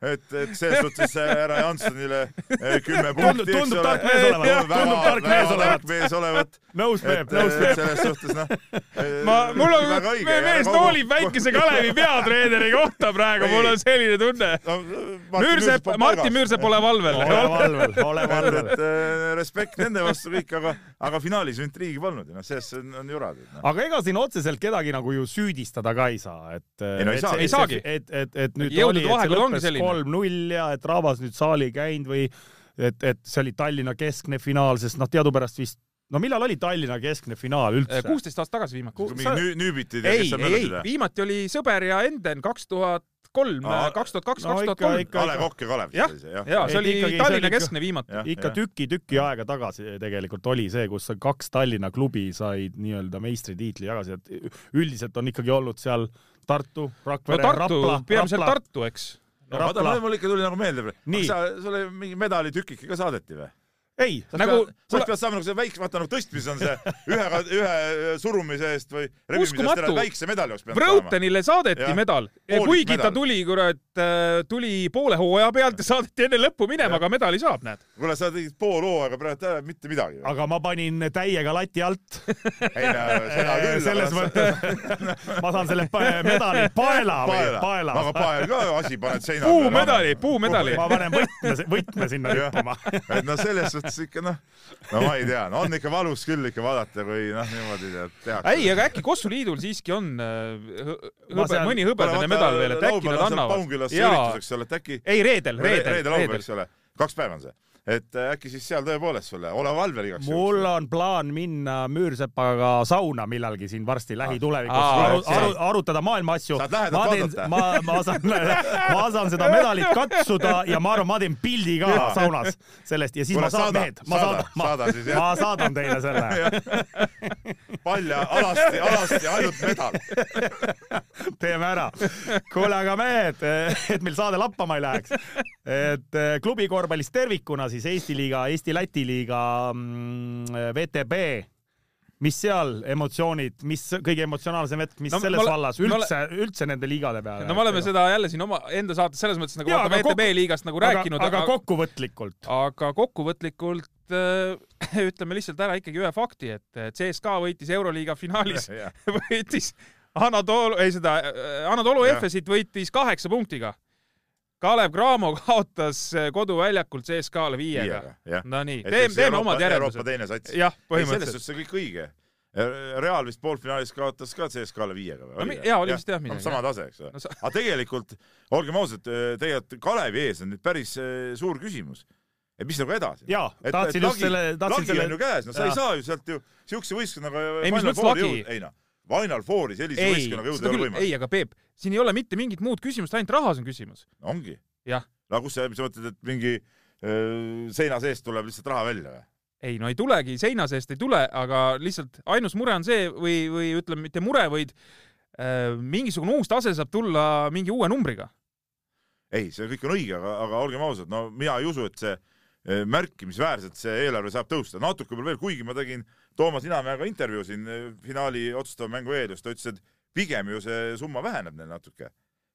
et, et selles suhtes äh, härra Jansonile äh, kümme Tundub- punkti, eks tundub ole. tark mees olevat. Tundub tark mees olevat. mees olevat. nõus, Peep, nõus, Peep. selles suhtes noh. ma, mul on, mees noolib väikese Kalevi peatreeneri kohta praegu, mul on selline tunne. Müürsepp, Martin Müürsepp, ole valvel. ole valvel, ole valvel. äh, respekt nende vastu kõik, aga, aga finaalis ju intriigi polnud ja noh, selles on, on jura. No. aga ega siin otseselt kedagi nagu ju süüdistada ka ei saa, et. Ei no ei saa. Ei saagi. et, et, et nüüd Jõudude oli, et see vahekord ongi lõppes selline. kolm-null ja et rahvas nüüd saali ei käinud või et, et see oli Tallinna keskne finaal, sest noh, teadupärast vist, no millal oli Tallinna keskne finaal üldse? kuusteist aastat tagasi viimati. mingi nüübitid ja ei, kes seal ei, ei möllasid, või? viimati oli Sõber ja Enden kaks tuhat kolm, Aa, kaks tuhat kaks, no kaks tuhat kolm. ikka- Kalev Kokk ja Kalev Jah. see ja see oli ikkagi- see Tallinna oli ikka- keskne viimati. Ikka tüki-tüki aega tagasi tegelikult oli see, kus kaks Tallinna klubi said nii-öelda meistritiitli jagasid, et üldiselt on ikkagi olnud seal Tartu, no Rakvere, Tartu, Rapla, peamiselt Tartu, eks. no vaata, Rapla. mul ikka tuli nagu meelde. Nii. sa, sulle mingi medalitükike ka saadeti või? ei, Nagu- sa pead saama nagu see väikse, vaata nagu tõstmises on see ühe, ühe surumise eest või rebimise eest väikse medali oleks pidanud saama. Vrõutenile saadeti Jah. medal, kuigi ta medal. tuli, kurat, tuli poole hooaja pealt ja saadeti enne lõppu minema, aga medali saab, näed. kuule, sa tegid pool hooaega praegu ära mitte midagi. aga ma panin täiega lati alt. ei no seda küll. selles mõttes ma saan selle medali paela või paela, aga pael ka asi paned seina puumedali, puumedali. ma panen võtme, võtme sinna Jah. rippuma. et no selles suhtes ikka noh, no ma ei tea, no on ikka valus küll ikka vaadata, kui noh, niimoodi tead tehakse. ei, aga äkki Kossu liidul siiski on äh, hõbe, seal- mõni hõbedane medal veel, et äkki nad annavad. Paunkülas Jaa. üritus, eks ole, et äkki ei, reedel, reedel, reede, laupäev, reedel eks. ole, kaks päeva on see, et äh, äkki siis seal tõepoolest sulle, ole valvel igaks mul on plaan minna Müürsepaga sauna millalgi siin varsti lähitulevikus Aa, aru, aru, arutada maailma asju. Saad lähedalt vaadata. ma, ma saan, ma saan seda medalit katsuda ja ma arvan, ma teen pildi ka saunas sellest ja siis Kuule, ma saan, saada, mehed, ma saada, saadan, ma, saada ma saadan teile selle. palja, alasti, alasti ainult medal. teeme ära. kuule, aga mehed, et meil saade lappama ei läheks, et eh, klubikorvpallis tervikuna siis Eesti liiga, Eesti-Läti liiga, VTB, mis seal emotsioonid, mis kõige emotsionaalsem hetk, mis No selles ole- vallas üldse, üldse nende liigade peale? no me oleme seda jälle siin oma enda saates selles mõttes nagu Jaa, vaata VTB kokku- liigast nagu aga, rääkinud, aga kokkuvõtlikult. aga kokkuvõtlikult äh, ütleme lihtsalt ära ikkagi ühe fakti, et CSKA võitis Euroliiga finaalis võitis Anatolu, ei seda, Anatolu Jah. Efesit võitis kaheksa punktiga. Kalev Cramo kaotas äh, koduväljakult CSKA-le viiega. Nonii, teeme, teeme omad Euroopa järeldused. teine sats. jah, ei, selles põhimõtteliselt. suhtes on kõik õige. Real vist poolfinaalis kaotas ka CSKA-le viiega või jaa, oli vist jah midagi, sama tase, eks ole No sa- aga tegelikult olgem ausad, tegelikult Kalevi ees on nüüd päris eh, suur küsimus, et mis nagu edasi jaa, tahtsin just selle, tahtsin lagi selle on ju käes, no sa ei saa ju sealt ju siukse võistkonnaga Ei, mis mõttes lagi? ei noh, Final Fouri sellise võistkonnaga jõuda ei ole võimalik ei, aga Peep, siin ei ole mitte mingit muud küsimust, ainult rahas on küsimus. ongi. No kus sa, mis sa mõtled, et mingi öö, seina seest tuleb lihtsalt raha välja või? ei no ei tulegi, seina seest ei tule, aga lihtsalt ainus mure on see või, või ütleme, mitte mure, vaid äh, mingisugune uus tase saab tulla mingi uue numbriga. ei, see kõik on õige, aga, aga olgem ausad, no mina ei usu, et see märkimisväärselt see eelarve saab tõusta, natuke veel kuigi ma tegin Toomas Inamäega intervjuu siin eh, finaali otsustava mängu eel just, ta ütles, et pigem ju see summa väheneb neil natuke.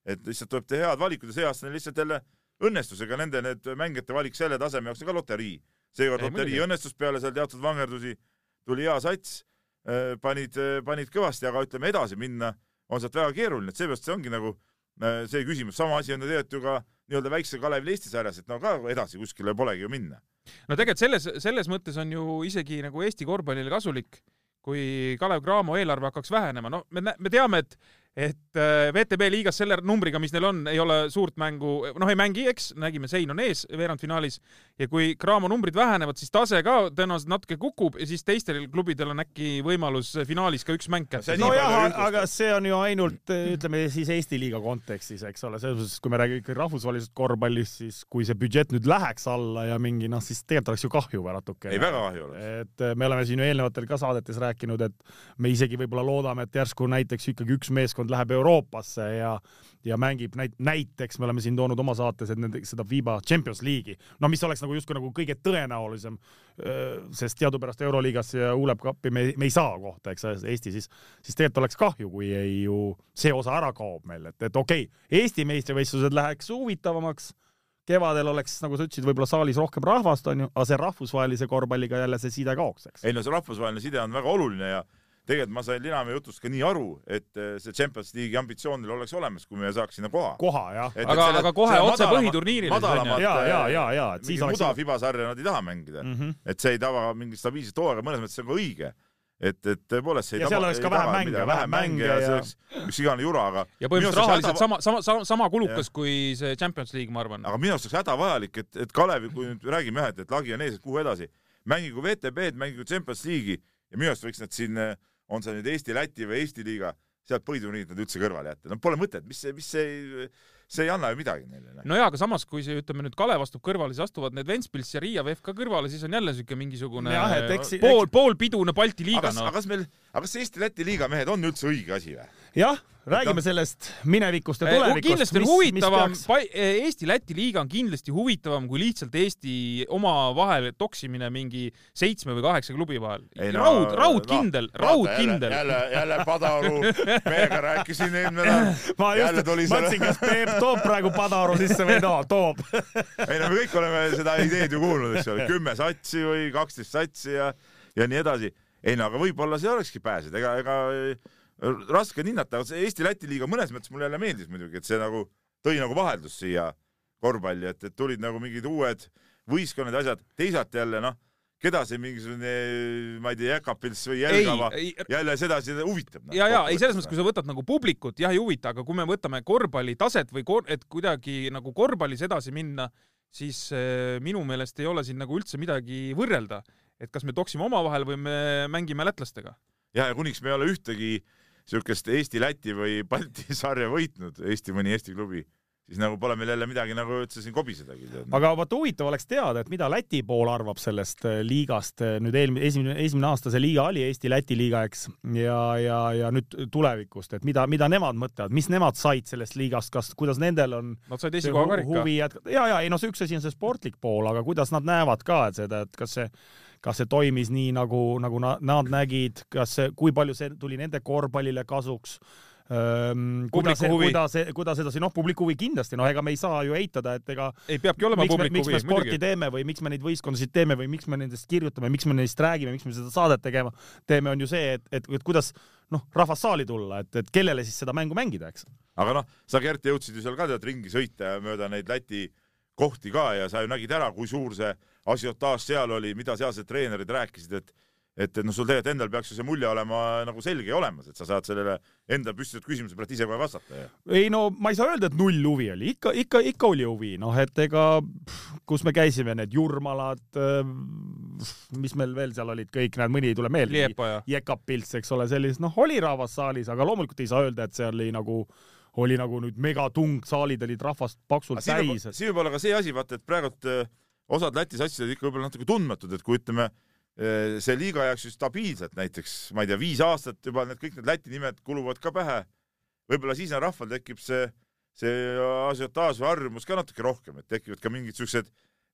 et lihtsalt tuleb teha head valikud ja see aasta neil lihtsalt jälle õnnestusega nende need mängijate valik selle taseme jaoks on ka loterii. seekord loterii õnnestus peale seal teatud vangerdusi, tuli hea sats, panid, panid kõvasti, aga ütleme edasi minna on sealt väga keeruline, et seepärast see ongi nagu äh, see küsimus, sama asi on ju tegelikult ju ka nii-öelda väikse Kalevil Eesti sarjas, et no ka edasi kuskile polegi ju minna. no tegelikult selles, selles mõttes on ju isegi nagu Eesti korvpallile kasulik, kui Kalev Cramo eelarve hakkaks vähenema, no me, me teame, et et äh, VTB liigas selle numbriga, mis neil on, ei ole suurt mängu, noh, ei mängi, eks, nägime, Sein on ees veerandfinaalis ja kui Cramo numbrid vähenevad, siis tase ka tõenäoliselt natuke kukub ja siis teistel klubidel on äkki võimalus finaalis ka üks mäng kätte nojah aga see on ju ainult ütleme siis Eesti liiga kontekstis, eks ole, selles mõttes, kui me räägime ikkagi rahvusvahelisest korvpallist, siis kui see budžett nüüd läheks alla ja mingi noh, siis tegelikult oleks ju kahju või natuke. ei, väga kahju oleks. et me oleme siin ju eelnevatel ka saadetes rääkinud, et me isegi võib-olla loodame, et järsku näiteks ikkagi üks meeskond läheb Euroopasse ja ja mängib näit-, näiteks me oleme siin toonud oma saates, et nende seda FIBA Champions League'i, no mis oleks nagu justkui nagu kõige tõenäolisem, sest teadupärast Euroliigasse ja ULEB Cupi me, me ei saa kohta, eks Eesti siis, siis tegelikult oleks kahju, kui ei ju see osa ära kaob meil, et, et okei okay,, Eesti meistrivõistlused läheks huvitavamaks kevadel oleks, nagu sa ütlesid, võib-olla saalis rohkem rahvast onju, aga see rahvusvahelise korvpalliga jälle see side kaoks, eks. ei no see rahvusvaheline side on väga oluline ja tegelikult ma sain Linamäe jutust ka nii aru, et eh, see Champions League'i ambitsioonil oleks olemas, kui me saaks sinna koha. koha jah. Aga- aga kohe otse ju? ja, ja, ja, ja, et siis oleks muda FIBA sarja nad ei taha mängida mm. -hmm. et see ei tava mingit stabiilset hooaega, mõnes mõttes see on ka õige. et, et tõepoolest see Ja seal oleks ka vähem mänge, vähem mänge ja see ja- oleks üks igane jura, aga ja põhimõtteliselt rahaliselt häda- sama, sama, sama, sama kulukas kui see Champions League, ma arvan. aga minu arust oleks hädavajalik, et, et Kalevi, kui nüüd räägime jah, et, et lagi on ees, et kuhu edasi, mängigu VTB-d, mängigu Champions League'i ja minu arust võiks nad siin, on see nüüd Eesti-Läti või Eesti liiga, sealt põhiturniirid nad üldse kõrvale jätta, no pole mõtet, mis see, mis see, see ei anna ju midagi neile. noh. no jaa, aga samas, kui see, ütleme nüüd Kalev astub kõrvale, siis astuvad need Ventspils ja Riia VEF ka kõrvale, siis on jälle siuke mingisugune et eks- pool, poolpidune Balti liiga, aga. kas meil, aga kas Eesti-Läti liiga mehed on üldse õige asi või? jah, räägime sellest minevikust ja tulevikust. Eh, kindlasti on huvitavam, Eesti-Läti liiga on kindlasti huvitavam kui lihtsalt Eesti omavahel toksimine mingi seitsme või kaheksa klubi vahel. raud, raudkindel, raudkindel. jälle, jälle Padaru mehega rääkisin eelmine nädal. ma just tuli mõtlesin, kas Peep toob praegu Padaru sisse või ei too, toob. ei no me kõik oleme seda ideed ju kuulnud, eks ole, kümme satsi või kaksteist satsi ja, ja nii edasi. ei no aga võib-olla see olekski pääsed, ega, ega raske on hinnata, see Eesti-Läti liiga mõnes mõttes mulle jälle meeldis muidugi, et see nagu tõi nagu vaheldust siia korvpalli, et, et tulid nagu mingid uued võistkonnad ja asjad, teisalt jälle noh, keda see mingisugune, ma ei tea, Jäkapils või ei, jälle sedasi huvitab. noh, ja, ja ei selles mõttes, kui sa võtad nagu publikut, jah, ei huvita, aga kui me võtame korvpalli taset või kor-, et kuidagi nagu korvpallis edasi minna, siis äh, minu meelest ei ole siin nagu üldse midagi võrrelda, et kas me toksime omavahel või me mängime lätlastega. ja, ja kuniks me ei ole ühtegi siukest Eesti-Läti või Balti sarja võitnud, Eesti mõni Eesti klubi, siis nagu pole meil jälle midagi nagu üldse siin kobisedagi. aga vaata huvitav oleks teada, et mida Läti pool arvab sellest äh, liigast. nüüd eelmine, esimene, esimene aasta see liiga oli Eesti-Läti liiga, eks, ja, ja, ja nüüd tulevikust, et mida, mida nemad mõtlevad, mis nemad said sellest liigast, kas, kuidas nendel on Nad said esikoha karika. ja, ja ei no see üks asi on see sportlik pool, aga kuidas nad näevad ka, et seda, et kas see, kas see toimis nii nagu, nagu na- nad nägid, kas see, kui palju see tuli nende korvpallile kasuks ähm,. kuidas huvi. kuidas, kuidas edasi, noh, publiku huvi kindlasti, noh, ega me ei saa ju eitada, et ega ei, peabki olema miks me, publiku miks me huvi, sporti muidugi. teeme või miks me neid võistkondasid teeme või miks me nendest kirjutame, miks me neist räägime, miks me seda saadet tegema, teeme, on ju see, et, et, et kuidas noh, rahvas saali tulla, et, et kellele siis seda mängu mängida, eks. aga noh, sa Gert jõudsid ju seal ka tead ringi sõita ja mööda neid Läti kohti ka ja sa ju nägid ära, kui suur see asiotaaž seal oli, mida sealsed treenerid rääkisid, et et, et noh, sul tegelikult endal peaks ju see mulje olema nagu selge ja olemas, et sa saad sellele enda püstitatud küsimuse pealt ise kohe vastata ei no ma ei saa öelda, et null huvi oli, ikka, ikka, ikka oli huvi, noh, et ega kus me käisime, need Jurmalad, mis meil veel seal olid kõik, näed, mõni ei tule meelde. Jekapilts, eks ole, sellist, noh, oli rahvas saalis, aga loomulikult ei saa öelda, et see oli nagu oli nagu nüüd megatung, saalid olid rahvast paksult täis. siin võib olla ka see asi, vaata, et praegult osad Läti satsid olid ikka võib-olla natuke tundmatud, et kui ütleme Äh, see liiga jääks ju stabiilselt näiteks, ma ei tea, viis aastat juba need kõik need Läti nimed kuluvad ka pähe. võib-olla siis on rahval tekib see, see asiotaaž või harjumus ka natuke rohkem, et tekivad ka mingid siuksed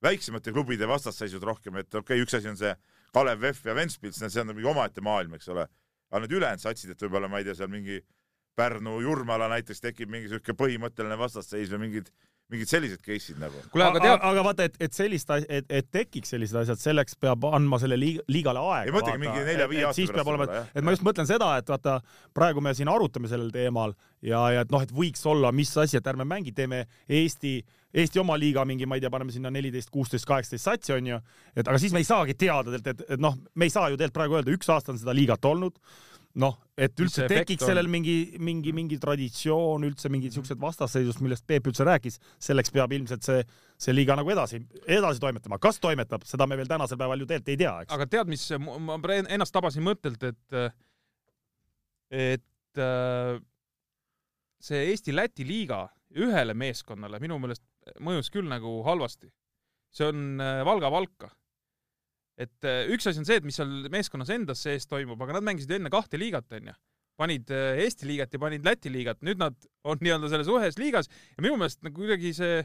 väiksemate klubide vastasseisud rohkem, et okei okay,, üks asi on see Kalev VEF ja Ventspils, see on mingi omaette maailm, eks ole. aga need ülejäänud satsid, et võib-olla ma ei tea, seal mingi Pärnu Jurmala näiteks tekib mingi siuke põhimõtteline vastasseis või mingid mingid sellised case'id nagu. kuule, aga tead. aga vaata, et, et sellist, et, et tekiks sellised asjad, selleks peab andma selle liig, liigale aega. ei mõtlegi mingi nelja-viie aasta pärast. siis peab olema, et ma just mõtlen seda, et vaata, praegu me siin arutame sellel teemal ja, ja et noh, et võiks olla, mis asi, et ärme mängi, teeme Eesti, Eesti oma liiga mingi, ma ei tea, paneme sinna neliteist, kuusteist, kaheksateist satsi onju, et aga siis me ei saagi teada tegelikult, et, et noh, me ei saa ju tegelikult praegu öelda, üks aasta on seda liigat olnud noh, et üldse tekiks sellel mingi, mingi, mingi traditsioon, üldse mingid mhm. siuksed vastasseisud, millest Peep üldse rääkis, selleks peab ilmselt see, see liiga nagu edasi, edasi toimetama. kas toimetab, seda me veel tänasel päeval ju tegelikult ei tea, eks. aga tead, mis, ma ennast tabasin mõttelt, et, et see Eesti-Läti liiga ühele meeskonnale minu meelest mõjus küll nagu halvasti. see on Valga-Valka et äh, üks asi on see, et mis seal meeskonnas endas sees toimub, aga nad mängisid enne kahte liigat, onju. panid äh, Eesti liigat ja panid Läti liigat, nüüd nad on nii-öelda selles ühes liigas ja minu meelest nagu kuidagi see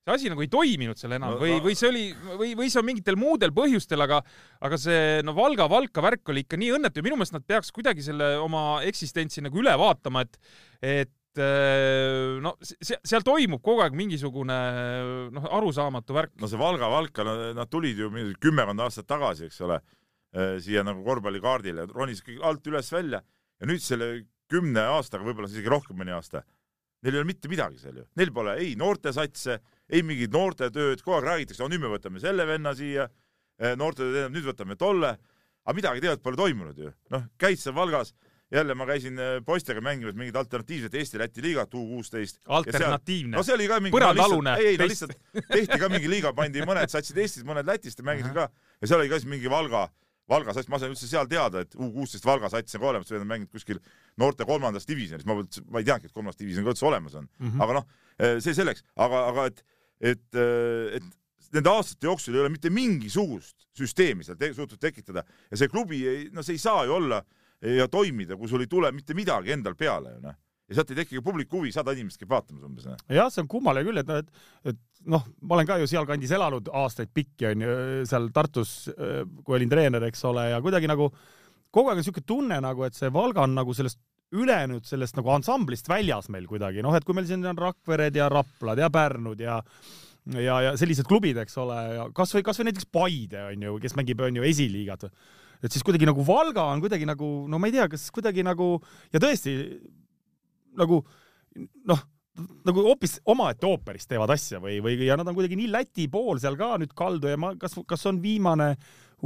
see asi nagu ei toiminud seal enam või, või see oli või, või see on mingitel muudel põhjustel, aga aga see no Valga-Valka värk oli ikka nii õnnetu ja minu meelest nad peaks kuidagi selle oma eksistentsi nagu üle vaatama, et et Äh, no seal toimub kogu aeg mingisugune noh, arusaamatu värk. no see Valga Valka, nad tulid ju kümmekond aastat tagasi, eks ole, äh, siia nagu korvpallikaardile, ronisid kõik alt üles välja ja nüüd selle kümne aastaga, võib-olla isegi rohkem mõni aasta, neil ei ole mitte midagi seal ju, neil pole ei noortesatse, ei mingit noortetööd, kogu aeg räägitakse, no nüüd me võtame selle venna siia, äh, noortetööd, nüüd võtame tolle, aga midagi tegelikult pole toimunud ju, noh, käid seal Valgas jälle ma käisin äh, poistega mängimas mingit alternatiivset Eesti-Läti liigat U kuusteist. alternatiivne? no see oli ka mingi. põrandaalune. ei, no lihtsalt tehti ka mingi liiga, pandi mõned satsid Eestist, mõned Lätist ja mängisin ka ja seal oli ka siis mingi Valga, Valga sats, ma sain üldse seal teada, et U kuusteist Valga sats on ka olemas, nad mänginud kuskil noorte kolmandas divisjonis, ma, ma ei teadnudki, et kolmas divisjon ka üldse olemas on mm, -hmm. aga noh, äh, see selleks, aga, aga et, et, äh, et nende aastate jooksul ei ole mitte mingisugust süsteemi seal te suutnud tekitada ja see klubi ei, no see ei saa ju olla äh, ja toimida, kui sul ei tule mitte midagi endal peale ju noh ja sealt ei teki ka publiku huvi, sada inimest käib vaatamas umbes. Noh. jah, see on kummaline küll, et noh, et, et noh, ma olen ka ju sealkandis elanud aastaid pikki onju, seal Tartus, kui olin treener, eks ole, ja kuidagi nagu kogu aeg on niisugune tunne nagu, et see Valga on nagu sellest ülejäänud sellest nagu ansamblist väljas meil kuidagi, noh, et kui meil siin on Rakvered ja Raplad ja Pärnud ja ja, ja sellised klubid, eks ole, ja kasvõi, kasvõi näiteks Paide on ju, kes mängib, on ju esiliigat et siis kuidagi nagu Valga on kuidagi nagu, no ma ei tea, kas kuidagi nagu ja tõesti nagu noh, nagu hoopis omaette ooperis teevad asja või, või ja nad on kuidagi nii Läti pool seal ka nüüd kaldu ja ma, kas, kas on viimane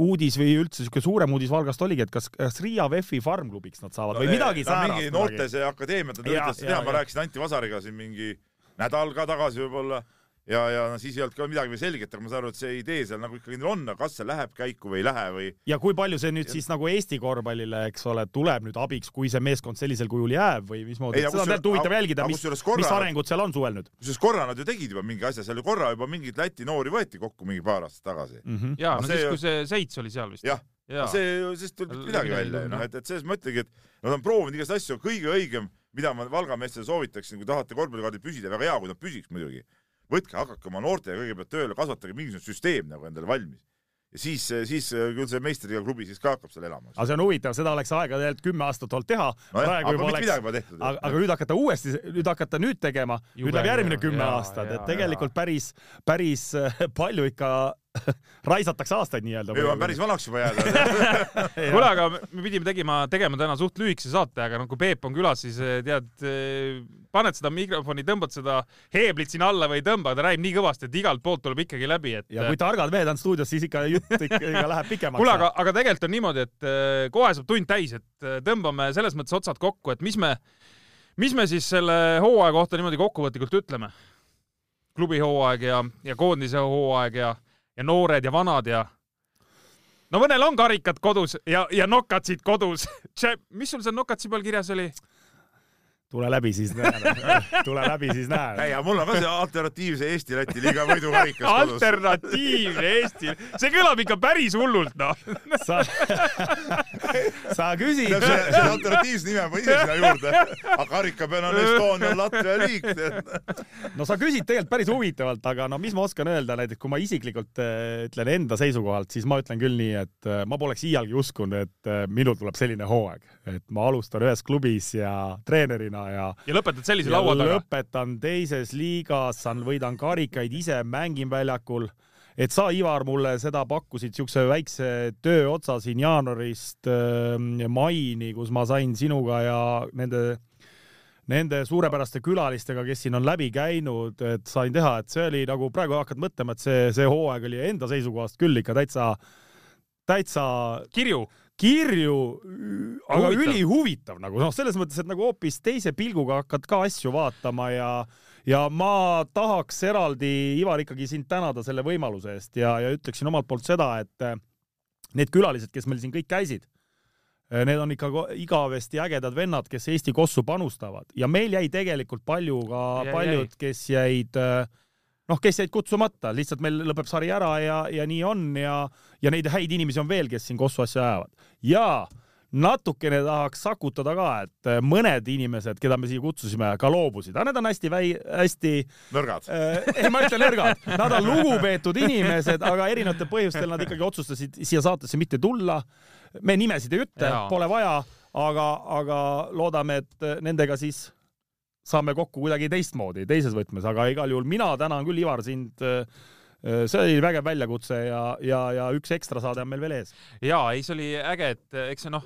uudis või üldse siuke suurem uudis Valgast oligi, et kas, kas Riia VEF-i farmklubiks nad saavad no, või midagi säärast? mingi noorte see akadeemiat nad üritasid teha, ma rääkisin Anti Vasariga siin mingi nädal ka tagasi võib-olla ja, ja no siis ei olnud ka midagi veel selget, aga ma saan aru, et see idee seal nagu ikkagi on, aga kas see läheb käiku või ei lähe või. ja kui palju see nüüd ja... siis nagu Eesti korvpallile, eks ole, tuleb nüüd abiks, kui see meeskond sellisel kujul jääb või mismoodi, seda on tegelikult huvitav jälgida, mis, mis arengud seal on suvel nüüd. kusjuures korra nad ju tegid juba mingi asja, seal ju korra juba mingeid Läti noori võeti kokku mingi paar aastat tagasi mm. -hmm. ja, no see... siis, kui see Seits oli seal vist. jah ja. see, siis tuli midagi välja, noh, et, et selles mõttegi, et nad on proovinud igast asju, kõige õigem, mida ma Valga meestele soovitaksin, kui tahate korvpallikaardil püsida, väga hea, kui nad püsiks muidugi võtke, hakake oma noortega kõigepealt tööle, kasvatage mingisugune süsteem nagu endale valmis. ja siis, siis küll see meistriga klubi siis ka hakkab seal elama. aga see on huvitav, seda oleks aega tegelikult kümme aastat olnud teha no. praegu juba oleks, aga, aga nüüd hakata uuesti, nüüd hakata nüüd tegema, nüüd läheb järgmine kümme aastat, et tegelikult päris, päris palju ikka raisatakse aastaid nii-öelda. jõuan päris vanaks juba jääda. kuule, aga me pidime tegema, tegema täna suht lühikese saate, aga noh, kui Peep on külas, siis eh, tead, paned seda mikrofoni, tõmbad seda heeblit sinna alla või ei tõmba, ta räägib nii kõvasti, et igalt poolt tuleb ikkagi läbi, et ja kui targad mehed on stuudios, siis ikka jutt ikka, läheb pikemaks. kuule, aga, aga tegelikult on niimoodi, et eh, kohe saab tund täis, et eh, tõmbame selles mõttes otsad kokku, et mis me, mis me siis selle hooaja kohta niimoodi kokkuvõtlikult ütleme? klubi hooaeg ja, ja koondise hooaeg ja, ja noored ja vanad ja no mõnel on karikad kodus ja, ja nokatsid kodus. mis sul seal nokatsi peal kirjas oli? tule läbi, siis näed. tule läbi, siis näed. ei, aga mul on ka see alternatiivse Eesti-Läti liiga võidukarikas kodus. alternatiivne Eesti, see kõlab ikka päris hullult, noh. sa, sa küsid see, see alternatiivse nime ma ise sinna juurde, aga karika peal on Estonian Latvia liig. no sa küsid tegelikult päris huvitavalt, aga no mis ma oskan öelda, näiteks kui ma isiklikult äh, ütlen enda seisukohalt, siis ma ütlen küll nii, et äh, ma poleks iialgi uskunud, et äh, minul tuleb selline hooaeg, et ma alustan ühes klubis ja treenerina ja ja lõpetad sellise ja laua taga. lõpetan teises liigas, saan, võidan karikaid ise, mängin väljakul. Et sa, Ivar, mulle seda pakkusid siukse väikse töö otsa siin jaanuarist äh, maini, kus ma sain sinuga ja nende nende suurepäraste külalistega, kes siin on läbi käinud, et sain teha, et see oli nagu praegu hakkad mõtlema, et see, see hooaeg oli enda seisukohast küll ikka täitsa, täitsa kirju. kirju, aga Huvitav. ülihuvitav nagu noh, selles mõttes, et nagu hoopis teise pilguga hakkad ka asju vaatama ja ja ma tahaks eraldi, Ivar, ikkagi sind tänada selle võimaluse eest ja, ja ütleksin omalt poolt seda, et eh, need külalised, kes meil siin kõik käisid, need on ikka igavesti ägedad vennad, kes Eesti kossu panustavad. Ja meil jäi tegelikult palju ka Jäi, paljud, kes jäid äh, noh, kes jäid kutsumata, lihtsalt meil lõpeb sari ära ja, ja nii on ja, ja neid häid inimesi on veel, kes siin kossu asja ajavad. Ja natukene tahaks sakutada ka, et äh, mõned inimesed, keda me siia kutsusime, ka loobusid, aga need on hästi väi-, hästi nõrgad. äh,, ei ma ütlen nõrgad, nad on lugupeetud inimesed, aga erinevatel põhjustel nad ikkagi otsustasid siia saatesse mitte tulla. me nimesid ei ütle pole vaja, aga, aga loodame, et nendega siis saame kokku kuidagi teistmoodi, teises võtmes, aga igal juhul mina tänan küll, Ivar, sind. see oli vägev väljakutse ja, ja, ja üks ekstra saade on meil veel ees. ja ei, see oli äge, et eks see noh,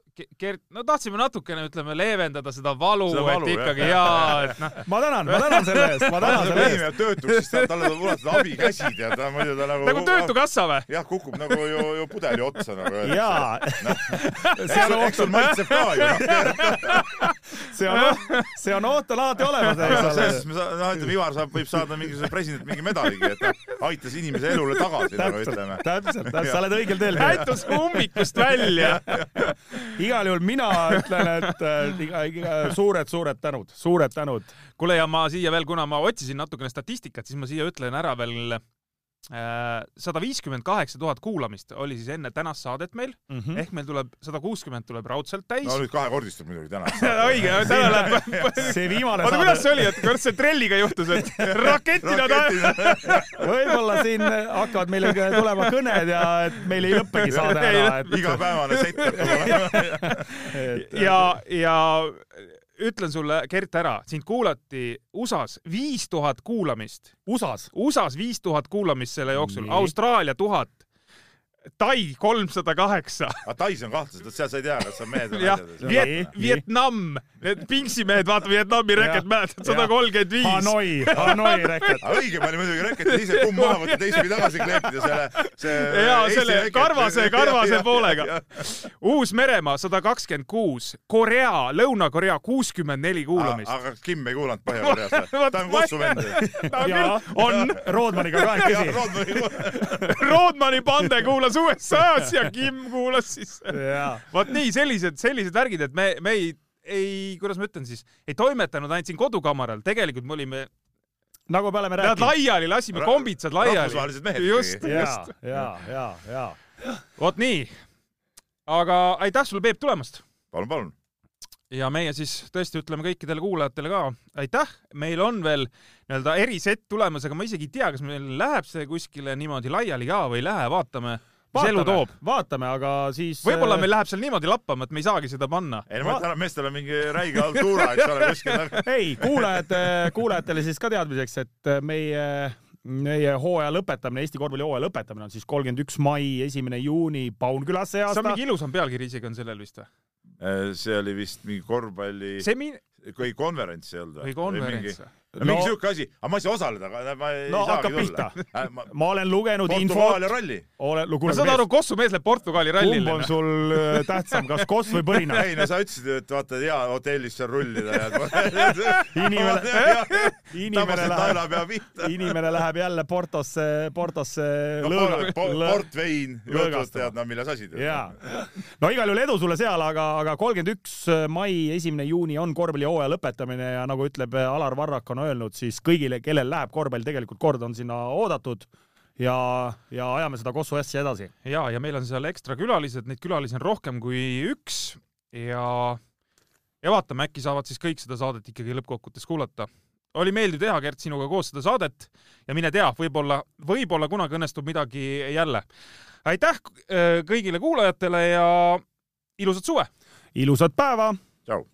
Gert, no tahtsime natukene, ütleme, leevendada seda valu, valu, et jah. ikkagi jaa, et noh, ma tänan, ma tänan selle eest, ma tänan selle eest. jääb töötuks, siis ta- talle tuleb ulatada abikäsi ja ta muidu ta nagu. nagu Töötukassa või? jah, kukub nagu ju, ju pudeli otsa nagu öeldakse. jaa, see on eks sul maitseb ka ju. noh. see on, see on oot on alati olemas, eks selles ole me saa-, noh ütleme, Ivar saab, võib saada mingisuguse president mingi medaligi, et ta aitas inimese elule tagasi nagu ütleme,. täpselt, täpselt, sa oled õigel teel. näitas ummikust välja. Igal juhul mina ütlen, et äh, iga, iga, suured-suured tänud, suured tänud. kuule, ja ma siia veel, kuna ma otsisin natukene statistikat, siis ma siia ütlen ära veel sada viiskümmend kaheksa tuhat kuulamist oli siis enne tänast saadet meil mm. -hmm. ehk meil tuleb sada kuuskümmend tuleb raudselt täis no. nüüd kahekordistub muidugi täna. õige, täna läheb. see viimane oota, kuidas see oli, et kuidas see trelliga juhtus, et raketina ta võib-olla siin hakkavad meile tulema kõned ja et meil ei lõppegi saade ära, et igapäevane sett tulema. et- ja, ja ütlen sulle, Gert, ära, sind kuulati USA-s viis tuhat kuulamist, USA-s USA-s viis tuhat kuulamist selle jooksul. Austraalia tuhat, Tai kolmsada kaheksa, aga Tais on kahtlased, et seal sa ei tea, kas on mehed või naised. Viet-. Vietnam, need Pingsi mehed, vaata Vietnami reket, mäletad, sada kolmkümmend viis. Hanoi, Hanoi reket. õigem oli muidugi reketi ise kumm maha võtta, teistpidi tagasi kleepida selle, see. ja selle karvase, karvase poolega. Uus-Meremaa sada kakskümmend kuus, Korea, Lõuna-Korea kuuskümmend neli kuulamist. aga Kim ei kuulanud Põhja-Koreast või? ta on kossuvend. ta ja küll on, Roodmaniga kahekesi. Rodmani bande kuulas USA-s ja Kim kuulas siis. jaa, vot nii sellised, sellised värgid, et me, me ei, ei, kuidas ma ütlen siis, ei toimetanud ainult siin kodukamaral, tegelikult me olime, nagu me oleme rääkinud. laiali, lasime kombitsad laiali. rahvusvahelised mehed just, ikkagi. ja just., ja, ja, ja. vot nii. aga aitäh sulle, Peep, tulemast palun, palun. ja meie siis tõesti ütleme kõikidele kuulajatele ka aitäh, meil on veel nii-öelda erisett tulemas, aga ma isegi ei tea, kas meil läheb see kuskile niimoodi laiali ka või ei lähe, vaatame, mis elu toob. vaatame, aga siis. võib-olla meil läheb seal niimoodi lappama, et me ei saagi seda panna. ei no ma ütlen, meestel on mingi räige altuura, eks ole, kuskil nagu ei, kuulajad, kuulajatele siis ka teadmiseks, et meie meie hooaja lõpetamine, Eesti korvpalli hooaja lõpetamine on siis kolmkümmend üks mai, esimene juuni Paunkülas see see on aasta. mingi ilusam pealkiri isegi on sellel vist või? see oli vist mingi korvpalli, semi- või konverents ei olnud või konverents või? Mingi No- siuke asi, aga ma ei saa osaleda, aga ma ei No saagi hakkab tulla pihta. ma, ma olen lugenud infot Portugal ja, ralli. olen, ma kuule saan aru, Kossu mees läheb Portugali kumb rallile on. sul äh, tähtsam, kas koss või põrina? ei no sa ütlesid ju, et vaata hea hotellis seal rullida ja inimene, inimene läheb, inimene läheb jälle Portosse, Portosse no lõõga- port, lõ- portvein, jutud tead, no milles asi jaa, no igal juhul edu sulle seal, aga, aga kolmkümmend üks mai, esimene juuni on korvpallihooaja lõpetamine ja nagu ütleb Alar Varrak on öelnud, siis kõigile, kellel läheb korvpall tegelikult korda, on sinna oodatud ja, ja ajame seda Kossu asja edasi. ja, ja meil on seal ekstra külalised, neid külalisi on rohkem kui üks ja, ja vaatame, äkki saavad siis kõik seda saadet ikkagi lõppkokkuvõttes kuulata. oli meeldiv teha, Gert, sinuga koos seda saadet ja mine tea, võib-olla, võib-olla kunagi õnnestub midagi jälle. aitäh äh, kõigile kuulajatele ja ilusat suve! ilusat päeva! tšau.